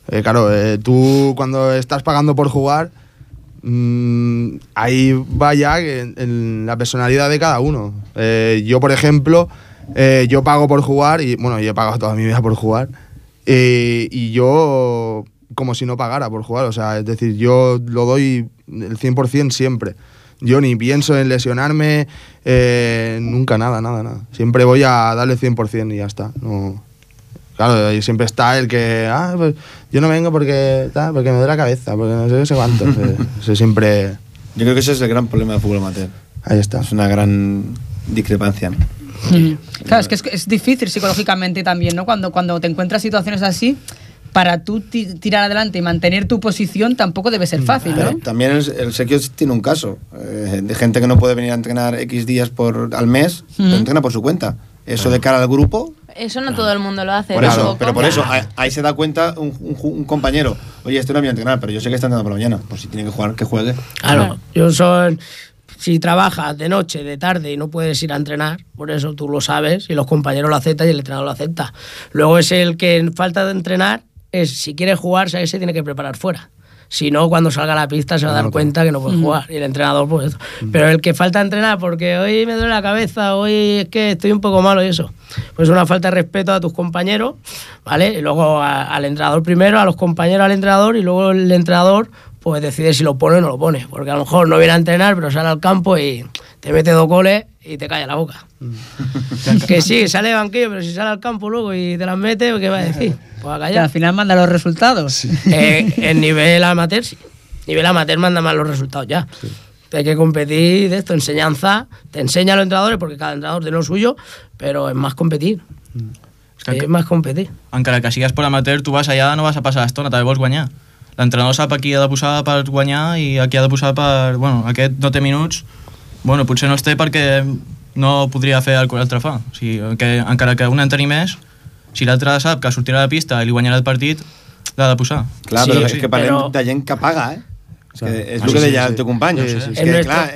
Eh, claro, eh, tú cuando estás pagando por jugar, mm, ahí va ya en, la personalidad de cada uno. Eh, yo, por ejemplo, eh, yo pago por jugar y, bueno, yo he pagado toda mi vida por jugar eh, y yo como si no pagara por jugar, o sea, es decir, yo lo doy el 100% siempre. Yo ni pienso en lesionarme, nunca nada, nada, nada. Siempre voy a darle el 100% y ya está. No. Claro, y siempre está el que, ah, pues yo no vengo porque, tal, porque me duele la cabeza, porque no sé, qué sé cuánto. Eso siempre... Yo creo que ese es el gran problema del fútbol amateur. Ahí está. Es una gran discrepancia. ¿no? Mm. Claro, es que es, es difícil psicológicamente también, ¿no? Cuando, cuando te encuentras situaciones así, para tú ti- tirar adelante y mantener tu posición tampoco debe ser fácil, Pero ¿no? también el, el Sergio tiene un caso eh, de gente que no puede venir a entrenar X días por, al mes, pero Ujú. entrena por su cuenta. Eso de cara al grupo, Eso no todo el mundo lo hace. por eso, tampoco. pero por eso, ahí, ahí se da cuenta un, un ju- un compañero, oye, este no viene a entrenar, pero yo sé que está entrenando por la mañana, pues si tiene que jugar, que juegue. Claro, yo son. si trabajas de noche, de tarde y no puedes ir a entrenar, por eso tú lo sabes y los compañeros lo aceptan y el entrenador lo acepta. Luego es el que en falta de entrenar, es si quiere jugar, ¿sabes? se tiene que preparar fuera. Si no, cuando salga a la pista se va a dar cuenta que no puede jugar. Y el entrenador, pues eso. Pero el que falta entrenar porque hoy me duele la cabeza, hoy es que estoy un poco malo y eso. Pues una falta de respeto a tus compañeros, ¿vale? Y luego a- al entrenador primero, a los compañeros al entrenador y luego el entrenador pues decide si lo pone o no lo pone. Porque a lo mejor no viene a entrenar, pero sale al campo y te mete dos goles y te calla la boca. que sí, sale de banquillo, pero si sale al campo luego y te las mete, ¿qué va a decir? Pues a Que al callar. final manda los resultados. Eh, en nivel amateur, sí. Nivel amateur manda más los resultados ya. Hay que competir de esto, enseñanza, te enseña a los entrenadores porque cada entrenador tiene lo suyo, pero es más competir. És que, Es más competir. encara que sigues per amateur, tu vas allà, no vas a passar l'estona, també vols guanyar. L'entrenador sap a qui ha de posar per guanyar i a qui ha de posar per... Bueno, aquest no té minuts, bueno, potser no els té perquè no podria fer el que l'altre fa. O sigui, que, encara que un en tenir més, si l'altre sap que sortirà a la pista i li guanyarà el partit, l'ha de posar. Clar, Sí, però sí, és que parlem però- de gent que paga, eh? És, que és Ah, el sí, que sí, deia sí. el teu company. Sí, sí, sí. És que, clar,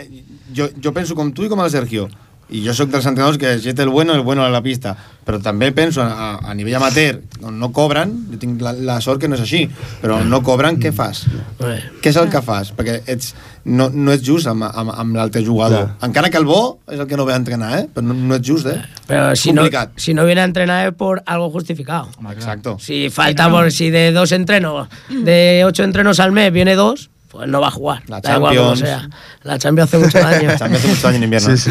jo, jo penso com tu i com el Sergio. I jo sóc dels entrenadors que si ets el bueno, el bueno a la pista. Però també penso a, a nivell amateur, on no cobren, jo tinc la, la sort que no és així, però on no cobren, què fas? Eh, Què és el que fas? Perquè ets, no, no ets just amb, amb, amb l'altre jugador. Encara que el bo és el que no ve a entrenar, eh? Però no, no ets just, eh? Pero si no, Complicat. si no viene a entrenar es por algo justificado. Exacto. Si falta por si de dos entrenos, de ocho entrenos al mes viene dos, pues no va a jugar. La Da igual como Champions. sea. La Champions hace mucho daño. También hace mucho daño en invierno. Sí, sí.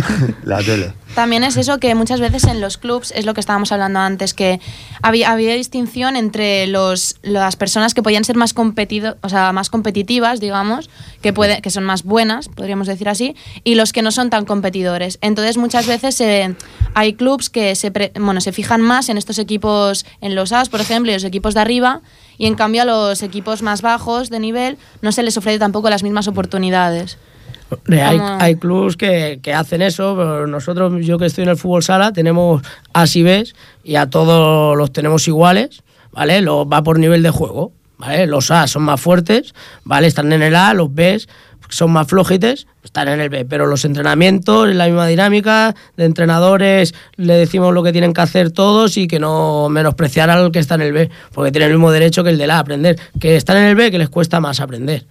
La tele. También es eso que muchas veces en los clubs, es lo que estábamos hablando antes, que había, había distinción entre los, las personas que podían ser más, competido, o sea, más competitivas, digamos, que, puede, que son más buenas, podríamos decir así, y los que no son tan competidores. Entonces muchas veces eh, hay clubs que se, pre- bueno, se fijan más en estos equipos, en los As, por ejemplo, y los equipos de arriba, y en cambio a los equipos más bajos de nivel no se les ofrece tampoco las mismas oportunidades. Hay, hay clubs que, que hacen eso, pero nosotros, yo que estoy en el fútbol sala, tenemos As y Bs y a todos los tenemos iguales, ¿vale? Lo, va por nivel de juego, ¿vale? Los A son más fuertes, ¿vale? Están en el A, los Bs son más flojites, están en el B, pero los entrenamientos, la misma dinámica, de entrenadores le decimos lo que tienen que hacer todos y que no menospreciar al que está en el B, porque tienen el mismo derecho que el del A a aprender, que están en el B que les cuesta más aprender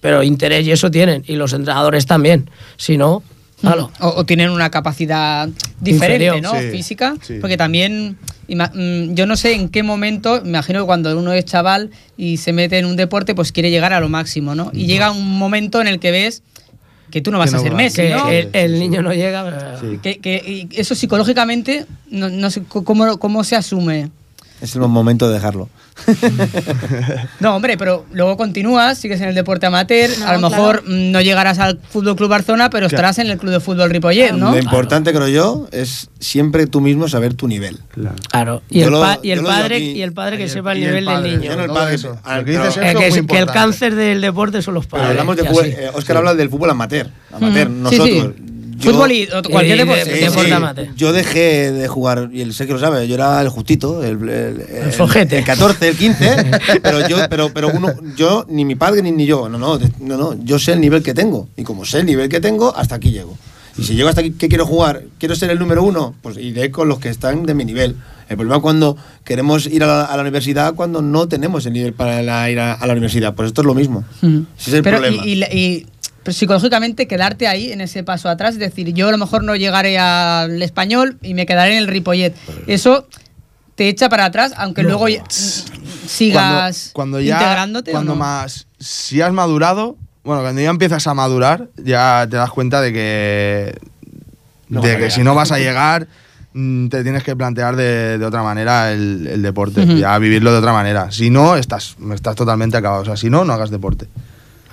pero interés y eso tienen, y los entrenadores también. Si no, claro. O, o tienen una capacidad diferente, Inferior, ¿no? sí, Física. sí. Porque también, mm, yo no sé en qué momento, me imagino que cuando uno es chaval y se mete en un deporte, pues quiere llegar a lo máximo, ¿no? Y llega un momento en el que ves que tú no vas Que a ser va. Messi, Que ¿no? el, el niño no llega. Sí. Que, que- y eso psicológicamente, no, no sé cómo, cómo se asume. Es el momento de dejarlo. No, hombre, pero luego continúas, sigues en el deporte amateur, No, a lo mejor claro. mm, no llegarás al Fútbol Club Barcelona, pero estarás en el Club de Fútbol Ripollet, ¿no? Lo importante, creo yo, es siempre tú mismo saber tu nivel. Claro. Y el, lo- pa- y yo el lo digo padre, aquí. y el padre que Y el- sepa el nivel padre. del niño. Yo no el Todo padre, eso. Lo que es es- el cáncer del deporte son los Pero padres. hablamos de y fútbol, así. eh, Oscar habla del fútbol amateur. Amateur, Mm. nosotros. Sí, sí. Yo- Fútbol y cualquier deporte. Sí. amateur. Yo dejé de jugar, y el Sergio lo sabe, yo era el justito, el, el, el- flojete. el 14, el 15, pero yo, pero, pero uno, yo, ni mi padre ni, ni yo, no, no, no, no, yo sé el nivel que tengo, y como sé el nivel que tengo, hasta aquí llego. Y si llego hasta aquí, ¿qué quiero jugar? ¿Quiero ser el número uno? Pues iré con los que están de mi nivel. El problema es cuando queremos ir a la, a la universidad cuando no tenemos el nivel para la- ir a, a la universidad. Pues esto es lo mismo. Mm. Ese es el pero problema. Y, y- y- psicológicamente quedarte ahí en ese paso atrás, es decir, yo a lo mejor no llegaré al español y me quedaré en el Ripollet. Eso te echa para atrás, aunque luego ya- sigas cuando, cuando ya, integrándote. ¿o cuando no? más, si has madurado, bueno, cuando ya empiezas a madurar, ya te das cuenta de que, No de que si no vas a llegar, mm, te tienes que plantear de, de otra manera el, el deporte, Ujú. ya vivirlo de otra manera. Si no, estás, estás totalmente acabado. O sea, si no, no hagas deporte.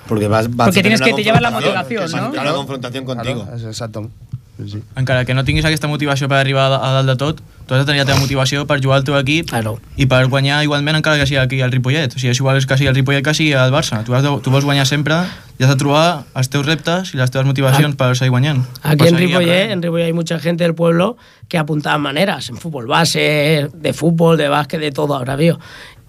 Porque vas, vas Porque tienes que te llevar la motivación, ¿no? Una confrontación contigo. Claro, exacto. Sí, sí. Encara que no tinguis aquesta motivació per arribar a a dalt de tot, tu has de tenir la teva motivació per jugar al teu equip Claro. i per guanyar igualment encara que sigui aquí al Ripollet. O sigui, és igual que sigui el Ripollet que sigui el Barça. Tu, has de, tu vols guanyar sempre i has de trobar els teus reptes i les teves motivacions per seguir guanyant. Aquí en Ripollet, en Ripollet hay mucha gente del pueblo que apuntaba maneras, en fútbol base, de fútbol, de básquet, de todo, ahora.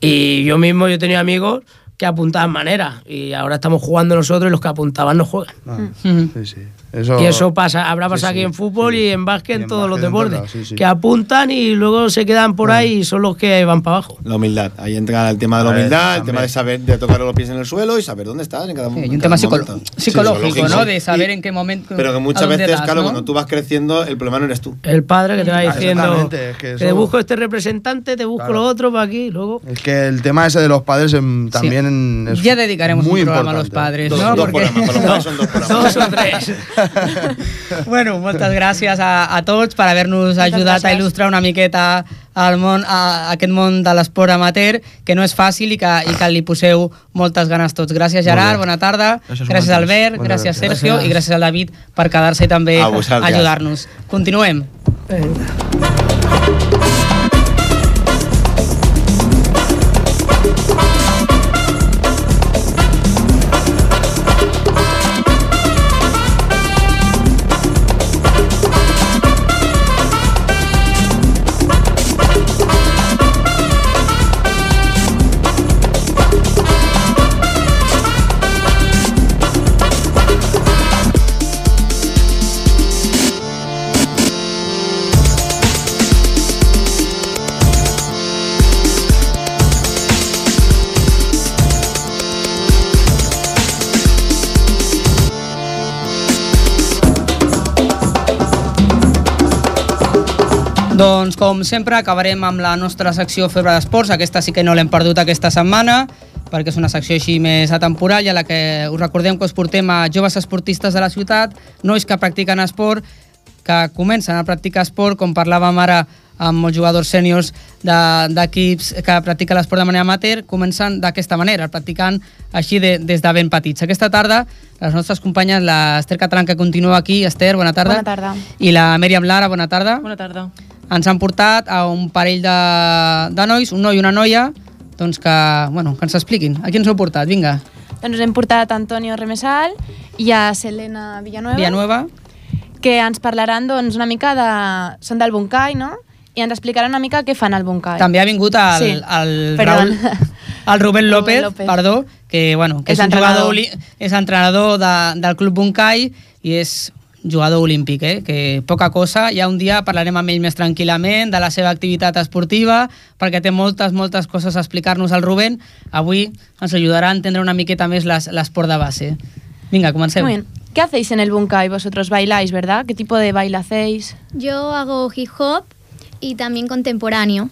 Y yo mismo, yo tenía amigos que apuntaban manera. Y ahora estamos jugando nosotros y los que apuntaban no juegan. Ah, Mm. sí, sí. Eso, Y eso pasa, habrá pasado sí, aquí en fútbol sí. y en básquet, Y en todos los básquet, deportes. lados, sí, sí. Que apuntan y luego se quedan por ahí y son los que van para abajo. La humildad. Ahí entra el tema de la ver, humildad, el tema de saber, de tocar los pies en el suelo y saber dónde estás en cada, Sí, hay en un tema psicolo- momento. psicológico, Sí, ¿no? De saber Y- en qué momento. Pero que muchas veces, das, claro, ¿no? cuando tú vas creciendo, el problema no eres tú. El padre que te va Ah, diciendo, exactamente, es que te busco este representante, te busco Claro. lo otro para aquí, luego... Es que el tema ese de los padres también es Ya dedicaremos muy un programa a los importante. padres, Dos, no? dos Porque- programas, para los padres son dos programas. Dos o tres. Bueno, moltes gràcies a, a tots per haver-nos ajudat a gràcies. il·lustrar una miqueta el món, a, a aquest món de l'esport amateur, que no és fàcil i que, i que li poseu moltes ganes tots. Gràcies, Gerard, bona tarda. Gràcies gràcies a Albert, vosaltres. gràcies, Moltes Sergio gràcies. i gràcies al David per quedar-se també A vosaltres. ajudar-nos. Continuem. Doncs, com sempre, acabarem amb la nostra secció Febre d'Esports. Aquesta sí que no l'hem perdut aquesta setmana, perquè és una secció així més atemporal i a la que us recordem que us portem a joves esportistes de la ciutat, nois que practiquen esport, que comencen a practicar esport, com parlàvem ara amb molts jugadors sèniors de- d'equips que practiquen l'esport de manera amateur, comencen d'aquesta manera, practicant així de, des de ben petits. Aquesta tarda, les nostres companyes, l'Ester Catalán, que continua aquí. Ester, bona tarda. Bona tarda. I la Mèriam Lara, bona tarda. Bona tarda. Ens han portat a un parell de, de nois, un noi i una noia, doncs que, bueno, que ens expliquin. A qui ens heu portat? Vinga, Doncs hem portat a Antonio Remesal i a Selena Villanueva, Villanueva. que ens parlaran doncs, una mica de... Són del Bunkai, no? I ens explicaran una mica què fan al Bunkai. També ha vingut el, Sí, el. Raúl, el Rubén López, Rubén López. perdó, que, bueno, que és, És un jugador, entrenador. oli- és entrenador de, del Club Bunkai i és jugador olímpic, eh? que poca cosa, ja un dia parlarem amb ell més tranquil·lament de la seva activitat esportiva, perquè té moltes, moltes coses a explicar-nos al Rubén. Avui ens ajudarà a entendre una miqueta més les- l'esport de base. Vinga, comencem. Muy bien. ¿Qué hacéis en el Bunkai? Vosotros bailáis, ¿verdad? ¿Qué tipo de baile hacéis? Yo hago hip hop y también contemporáneo.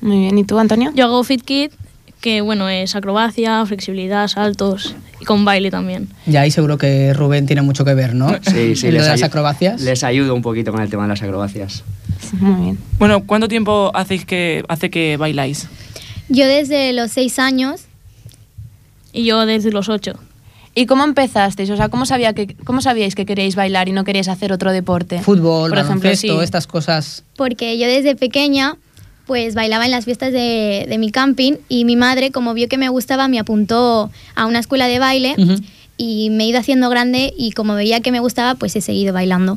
Muy bien. ¿Y tú, Antonio? Yo hago Fit Kit, que bueno, es acrobacia, flexibilidad, saltos y con baile también. Ya ahí seguro que Rubén tiene mucho que ver, ¿no? Sí, sí, les, de las acrobacias. les ayudo un poquito con el tema de las acrobacias. Muy bien. Bueno, ¿cuánto tiempo hacéis que, hace que bailáis? Yo desde los seis años, Y yo desde los ocho. ¿Y cómo empezasteis? O sea, ¿cómo, sabía que, ¿cómo sabíais que queríais bailar y no queríais hacer otro deporte? Fútbol, Por ejemplo, sí. estas cosas. porque yo desde pequeña pues bailaba en las fiestas de, de mi camping y mi madre, como vio que me gustaba, me apuntó a una escuela de baile y me he ido haciendo grande y como veía que me gustaba, pues he seguido bailando.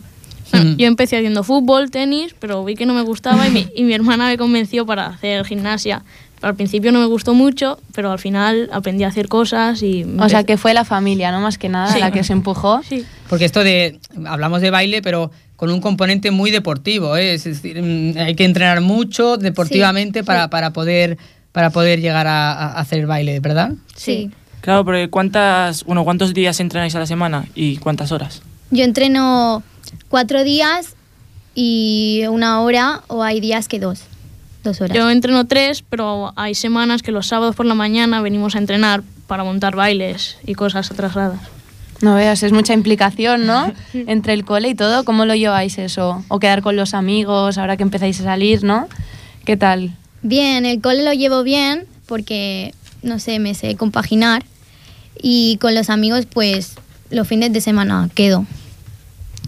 Bueno. Yo empecé haciendo fútbol, tenis, pero vi que no me gustaba y mi, y mi hermana me convenció para hacer gimnasia. Al principio no me gustó mucho, pero al final aprendí a hacer cosas y... O sea, que fue la familia, ¿no? Más que nada, Sí. la que os empujó. Sí. Porque esto de, hablamos de baile, pero con un componente muy deportivo, ¿eh? es decir, mm, hay que entrenar mucho deportivamente Sí, para, sí. para poder para poder llegar a, a hacer baile, ¿verdad? Sí. Claro, pero ¿cuántas, bueno, ¿cuántos días entrenáis a la semana y cuántas horas? Yo entreno cuatro días y una hora o hay días que dos, dos horas. Yo entreno tres, pero hay semanas que los sábados por la mañana venimos a entrenar para montar bailes y cosas atrasadas. No veas, es mucha implicación, ¿no? Entre el cole y todo. ¿Cómo lo lleváis eso? O quedar con los amigos ahora que empezáis a salir, ¿no? ¿Qué tal? Bien, el cole lo llevo bien porque, no sé, me sé compaginar y con los amigos pues los fines de semana quedo.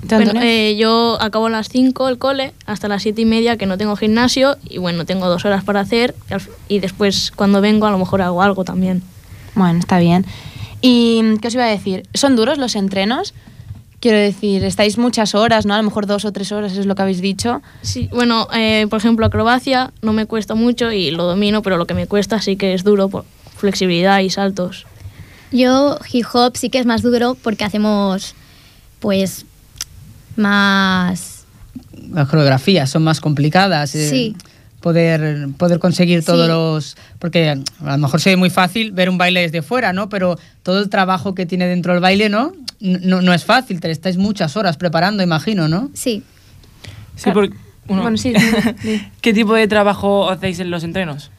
¿Tú, Bueno, eh, yo acabo a las 5 el cole, hasta las 7 y media que no tengo gimnasio y bueno, tengo dos horas para hacer y después cuando vengo a lo mejor hago algo también. Bueno, está bien. ¿Y qué os iba a decir? ¿Son duros los entrenos? Quiero decir, estáis muchas horas, ¿no? A lo mejor dos o tres horas es lo que habéis dicho. Sí, bueno, eh, por ejemplo, acrobacia no me cuesta mucho y lo domino, pero lo que me cuesta sí que es duro por- flexibilidad y saltos. Yo hip hop sí que es más duro porque hacemos pues más... Las coreografías son más complicadas. eh, Sí. Poder, poder conseguir todos Sí. los... Porque a lo mejor se ve muy fácil ver un baile desde fuera, ¿no? Pero todo el trabajo que tiene dentro del baile, ¿no? No, no es fácil, te estáis muchas horas preparando, imagino, ¿no? Sí. Sí, porque... uno- Bueno, sí, ¿Qué tipo de trabajo hacéis en los entrenos?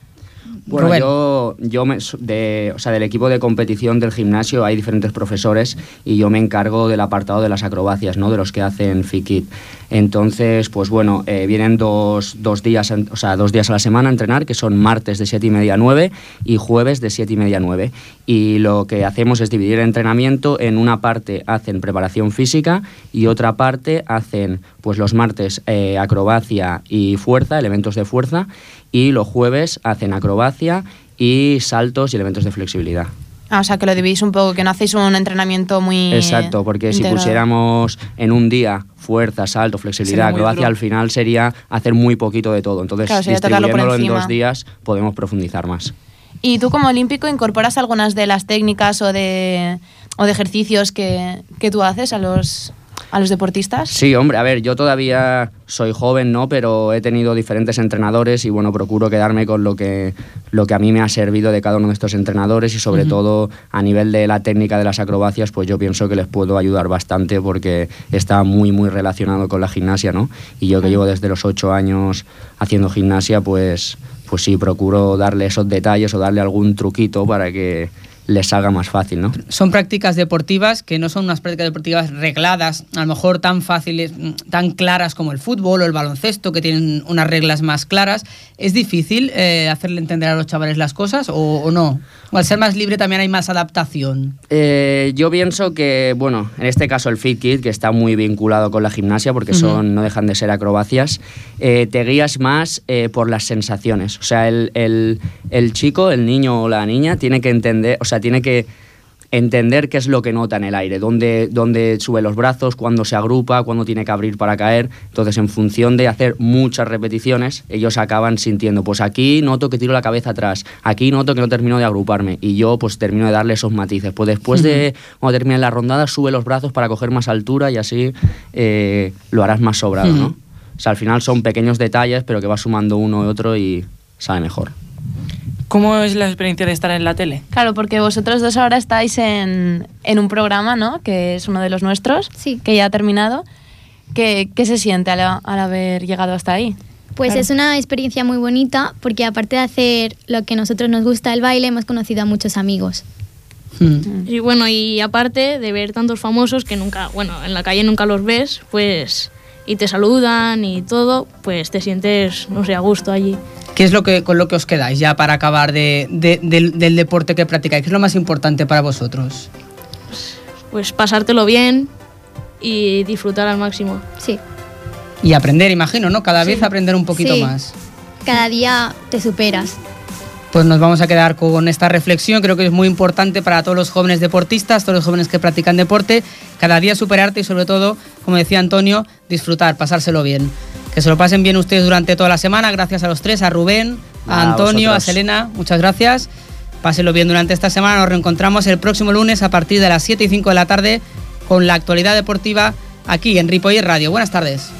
Bueno, Rubén. yo, yo me- de, o sea, del equipo de competición del gimnasio hay diferentes profesores y yo me encargo del apartado de las acrobacias, ¿no? De los que hacen FIKIT. Entonces, pues bueno, eh, vienen dos, dos días, o sea, dos días a la semana a entrenar, que son martes de 7 y media a 9 y jueves de 7 y media a 9. Y lo que hacemos es dividir el entrenamiento en una parte hacen preparación física y otra parte hacen, pues los martes, eh, acrobacia y fuerza, elementos de fuerza, y los jueves hacen acrobacia y saltos y elementos de flexibilidad. Ah, o sea, que lo dividís un poco, que no hacéis un entrenamiento muy... Exacto, porque si integrado. pusiéramos en un día fuerza, salto, flexibilidad, acrobacia, al final sería hacer muy poquito de todo. Entonces, Claro, distribuyéndolo en dos días, podemos profundizar más. ¿Y tú como olímpico incorporas algunas de las técnicas o de, o de ejercicios que, que tú haces a los, a los deportistas? Sí, hombre, a ver, yo todavía soy joven, ¿no? Pero he tenido diferentes entrenadores y bueno, procuro quedarme con lo que, lo que a mí me ha servido de cada uno de estos entrenadores y sobre todo a nivel de la técnica de las acrobacias, pues yo pienso que les puedo ayudar bastante porque está muy, muy relacionado con la gimnasia, ¿no? Y yo que llevo desde los ocho años haciendo gimnasia, pues, pues sí, procuro darle esos detalles o darle algún truquito para que les salga más fácil, ¿no? Son prácticas deportivas que no son unas prácticas deportivas regladas, a lo mejor tan fáciles, tan claras como el fútbol o el baloncesto, que tienen unas reglas más claras. ¿Es difícil eh, hacerle entender a los chavales las cosas o, o no? O al ser más libre también hay más adaptación. Eh, yo pienso que, bueno, en este caso el Fit Kit, que está muy vinculado con la gimnasia, porque son, no dejan de ser acrobacias, eh, te guías más eh, por las sensaciones. O sea, el, el- el chico, el niño o la niña, tiene que entender, o sea, tiene que entender qué es lo que nota en el aire, dónde, dónde sube los brazos, cuándo se agrupa, cuándo tiene que abrir para caer. Entonces, en función de hacer muchas repeticiones, ellos acaban sintiendo, pues aquí noto que tiro la cabeza atrás, aquí noto que no termino de agruparme y yo pues termino de darle esos matices. Pues después de, cuando termine la rondada, sube los brazos para coger más altura y así eh, lo harás más sobrado, ¿no? O sea, al final son pequeños detalles, pero que va sumando uno y otro y sale mejor. ¿Cómo es la experiencia de estar en la tele? Claro, porque vosotros dos ahora estáis en, en un programa, ¿no? Que es uno de los nuestros, que ya ha terminado. ¿Qué, qué se siente al, al haber llegado hasta ahí? Pues Claro. es una experiencia muy bonita porque aparte de hacer lo que a nosotros nos gusta el baile, hemos conocido a muchos amigos. Y bueno, y aparte de ver tantos famosos que nunca, bueno, en la calle nunca los ves, pues, y te saludan y todo, pues te sientes, no sé, a gusto allí. ¿Qué es lo que, con lo que os quedáis ya para acabar de- de- del, del deporte que practicáis? ¿Qué es lo más importante para vosotros? Pues pasártelo bien y disfrutar al máximo. Sí. Y aprender, imagino, ¿no? Cada vez aprender un poquito Sí. más. Cada día te superas. Pues nos vamos a quedar con esta reflexión. Creo que es muy importante para todos los jóvenes deportistas, todos los jóvenes que practican deporte, cada día superarte y sobre todo, como decía Antonio, disfrutar, pasárselo bien. Que se lo pasen bien ustedes durante toda la semana. Gracias a los tres, a Rubén, a A Antonio, a. Selena. Muchas gracias. Pásenlo bien durante esta semana. Nos reencontramos el próximo lunes a partir de las 7 y 5 de la tarde con la actualidad deportiva aquí en Ripoller Radio. Buenas tardes.